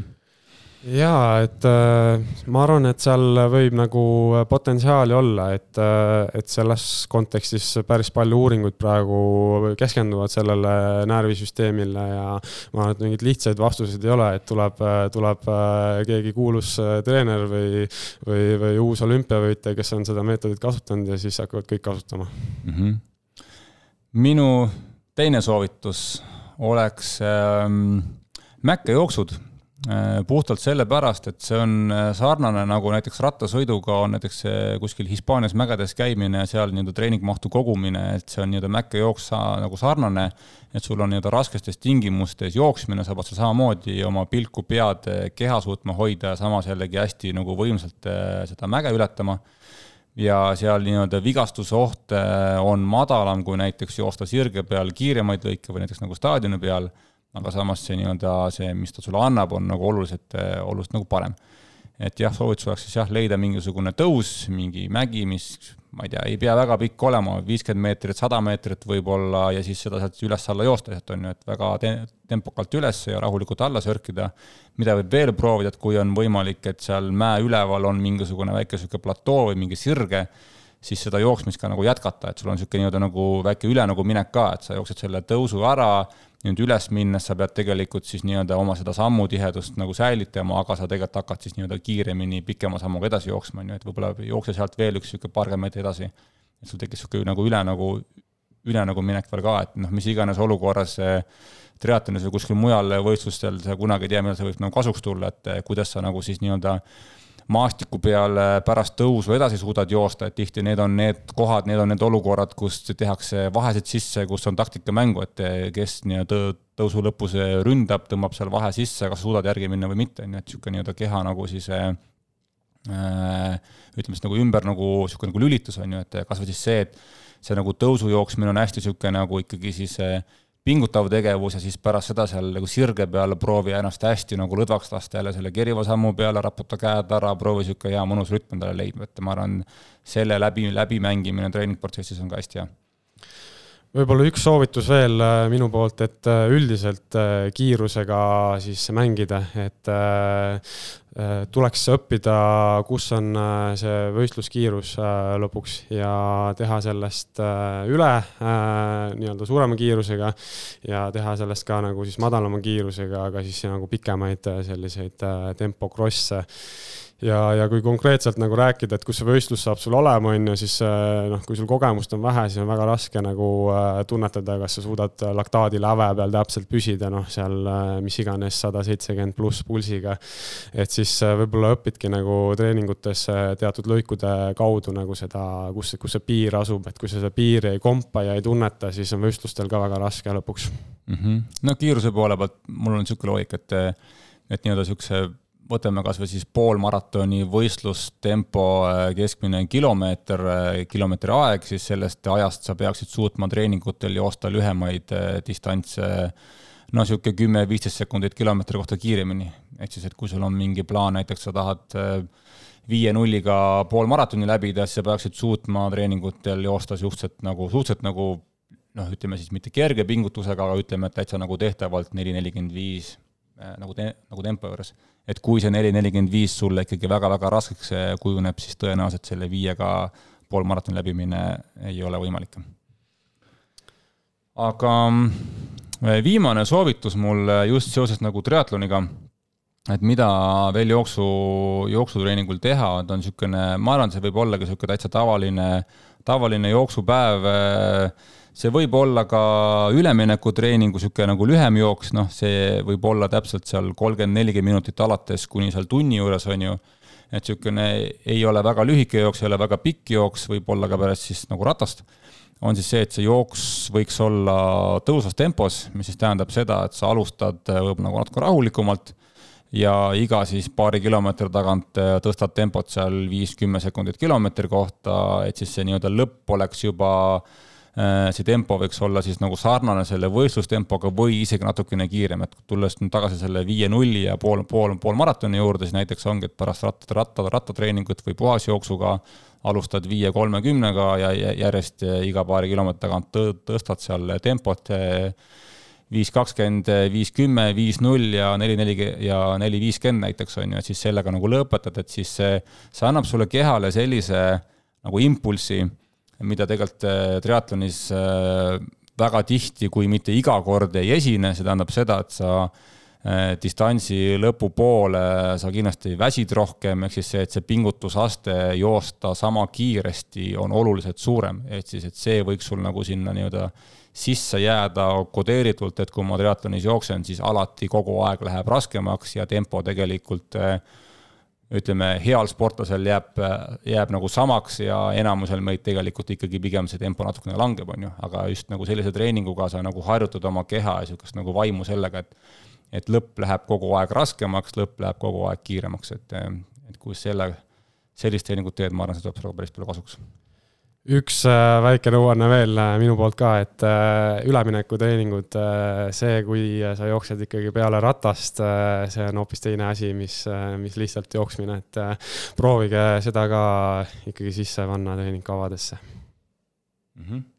Jaa, et äh, ma arvan, et seal võib nagu potentsiaali olla, et, äh, et selles kontekstis päris palju uuringuid praegu keskenduvad sellele närvisüsteemile ja ma arvan, et mingeid lihtsaid vastuseid ei ole, et tuleb, tuleb äh, keegi kuulus treener või, või, või uus olümpiavõitja, kes on seda meetodit kasutanud ja siis hakkavad kõik kasutama mm. -hmm. minu teine soovitus oleks ähm, mäkkejooksud Äh, puhtalt sellepärast, et see on äh, sarnane nagu näiteks rattasõiduga on näiteks kuskil Hispaanias mägedes käimine, seal nii-öelda treeningmahtu kogumine, et see on nii-öelda mäkkejooks nagu sarnane, et sul on nii-öelda raskestes tingimustes jooksmine, sa pead seal samamoodi oma pilku, pead, keha suutma hoida ja samas jällegi hästi nagu võimsalt äh, seda mäge ületama. Ja seal nii-öelda vigastuse oht äh, on madalam kui näiteks joosta sirge peal kiiremaid lõike või näiteks nagu staadioni peal, aga samas see nii-öelda see, mis ta sulle annab, on nagu oluliselt, äh, oluliselt nagu parem. et jah, soovitus oleks siis jah, leida mingisugune tõus, mingi mägi, mis ma ei tea, ei pea väga pikk olema, viiskümmend meetrit, sada meetrit võib-olla ja siis seda sealt üles-alla joosta, et on ju, et väga te tempokalt üles ja rahulikult alla sörkida. mida võib veel proovida, et kui on võimalik, et seal mäe üleval on mingisugune väike niisugune platoo või mingi sirge, siis seda jooksmist ka nagu jätkata, et sul on niisugune nii-öelda nagu väike üle nagu minek ka, et sa jooksed selle tõusu ära nüüd üles minnes sa pead tegelikult siis nii-öelda oma seda sammutihedust nagu säilitama, aga sa tegelikult hakkad siis nii-öelda kiiremini, pikema sammuga edasi jooksma, on ju, et võib-olla jookse sealt veel üks niisugune paarkümmend meetrit edasi. et sul tekkis niisugune nagu üle nagu, üle nagu minek veel ka, et noh, mis iganes olukorras triatlonis või kuskil mujal võistlustel, sa kunagi ei tea, millal see võib nagu kasuks tulla, et kuidas sa nagu siis nii-öelda maastiku peal pärast tõusu edasi suudad joosta, et tihti need on need kohad, need on need olukorrad, kus tehakse vahesid sisse, kus on taktikamängu, et kes nii-öelda tõusu lõpus ründab, tõmbab seal vahe sisse, kas suudad järgi minna või mitte, ju, et niisugune nii-öelda keha nagu siis äh, ütleme siis nagu ümber nagu niisugune nagu lülitus, on ju, et kas või siis see, et see nagu tõusu jooksmine on hästi niisugune nagu ikkagi siis äh, pingutav tegevus ja siis pärast seda seal nagu sirge peal proovi ennast hästi nagu lõdvaks lasta jälle selle keriva sammu peale, raputa käed ära, proovi niisugune hea mõnus rütm endale leidma, et ma arvan, selle läbi, läbimängimine treeningprotsessis on ka hästi hea. Võib-olla üks soovitus veel äh, minu poolt, et äh, üldiselt äh, kiirusega siis mängida, et tuleks õppida, kus on see võistluskiirus lõpuks ja teha sellest üle nii-öelda suurema kiirusega ja teha sellest ka nagu siis madalama kiirusega, aga siis nagu pikemaid selliseid tempokrosse ja, ja kui konkreetselt nagu rääkida, et kus see võistlus saab sul olema, on ju, siis äh, noh, kui sul kogemust on vähe, siis on väga raske nagu äh, tunnetada, kas sa suudad laktaadi läve peal täpselt püsida, noh, seal äh, mis iganes sada seitsekümmend pluss pulsiga. et siis võib-olla õpidki nagu treeningutes teatud lõikude kaudu nagu seda, kus, kus see piir asub, et kui sa seda piiri ei kompa ja ei tunneta, siis on võistlustel ka väga raske lõpuks mm. -hmm. no kiiruse poole pealt mul on niisugune loogika, et, et nii-öelda niisuguse võtame kas või siis poolmaratoni võistlustempo äh, keskmine kilomeeter, äh, kilomeetri aeg, siis sellest ajast sa peaksid suutma treeningutel joosta lühemaid äh, distantse no niisugune kümme-viisteist sekundit kilomeetri kohta kiiremini. ehk siis, et kui sul on mingi plaan, näiteks sa tahad viie nulliga poolmaratoni läbida, siis sa peaksid suutma treeningutel joosta suhteliselt nagu, suhteliselt nagu noh, ütleme siis mitte kerge pingutusega, aga ütleme, et täitsa nagu tehtavalt neli, nelikümmend viis nagu te-, nagu tempo juures et kui see neli nelikümmend viis sulle ikkagi väga-väga raskeks kujuneb, siis tõenäoliselt selle viiega poolmaratoni läbimine ei ole võimalik. aga äh, viimane soovitus mul just seoses nagu triatloniga, et mida veel jooksu, jooksutreeningul teha, ta on niisugune, ma arvan, see võib olla ka niisugune täitsa tavaline, tavaline jooksupäev äh, see võib olla ka üleminekutreeningu niisugune nagu lühem jooks, noh, see võib olla täpselt seal kolmkümmend, nelikümmend minutit alates kuni seal tunni juures, on ju, et niisugune ei ole väga lühike jooks, ei ole väga pikk jooks, võib olla ka pärast siis nagu ratast, on siis see, et see jooks võiks olla tõusvas tempos, mis siis tähendab seda, et sa alustad võib-olla nagu natuke rahulikumalt ja iga siis paari kilomeetri tagant tõstad tempot seal viis-kümme sekundit kilomeetri kohta, et siis see nii-öelda lõpp oleks juba äh, Äh, see tempo võiks olla siis nagu sarnane selle võistlustempoga või isegi natukene kiirem, et tulles nüüd tagasi selle viie nulli ja pool, pool, pool maratoni juurde, siis näiteks ongi, et pärast ratta, ratta, rattatreeningut või puhasjooksuga alustad viie kolmekümnega ja järjest iga paari kilomeetri tagant tõstad seal tempot viis kakskümmend, viis kümme, viis null ja neli neli ja neli viiskümmend näiteks on ju, et siis sellega nagu lõpetad, et siis see, see annab sulle kehale sellise nagu impulsi mida tegelikult äh, triatlonis äh, väga tihti, kui mitte iga kord ei esine, see tähendab seda, et sa äh, distantsi lõpupoole sa kindlasti väsid rohkem, ehk siis see, et see pingutusaste joosta sama kiiresti on oluliselt suurem, ehk siis, et see võiks sul nagu sinna nii-öelda sisse jääda kodeeritult, et kui ma triatlonis jooksen, siis alati kogu aeg läheb raskemaks ja tempo tegelikult äh, ütleme, heal sportlasel jääb, jääb nagu samaks ja enamusel meid tegelikult ikkagi pigem see tempo natukene langeb, on ju, aga just nagu sellise treeninguga sa nagu harjutad oma keha ja niisugust nagu vaimu sellega, et et lõpp läheb kogu aeg raskemaks, lõpp läheb kogu aeg kiiremaks, et, et kui selle, sellist treeningut teed, ma arvan, see tuleb sulle päris palju kasuks üks äh, väike nõuanne veel äh, minu poolt ka, et äh, üleminekutreeningud, see, kui sa jooksed ikkagi peale ratast, see on hoopis teine asi, mis, mis lihtsalt jooksmine, et proovige seda ka ikkagi sisse panna treeningkavadesse mm. -hmm.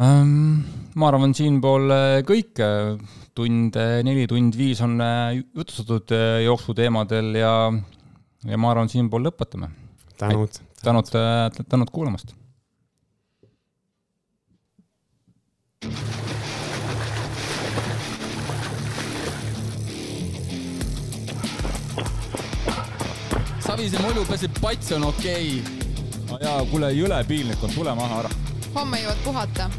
Um, ma arvan, siinpool kõik, tund neli, tund viis on jutustatud jooksuteemadel ja, ja ma arvan, siinpool lõpetame. tänud tänud, tänud kuulamast. Savise mulju peseb pats on okei okay.. jaa, kuule, jõle piinlik on, tule maha ära. homme jõuad puhata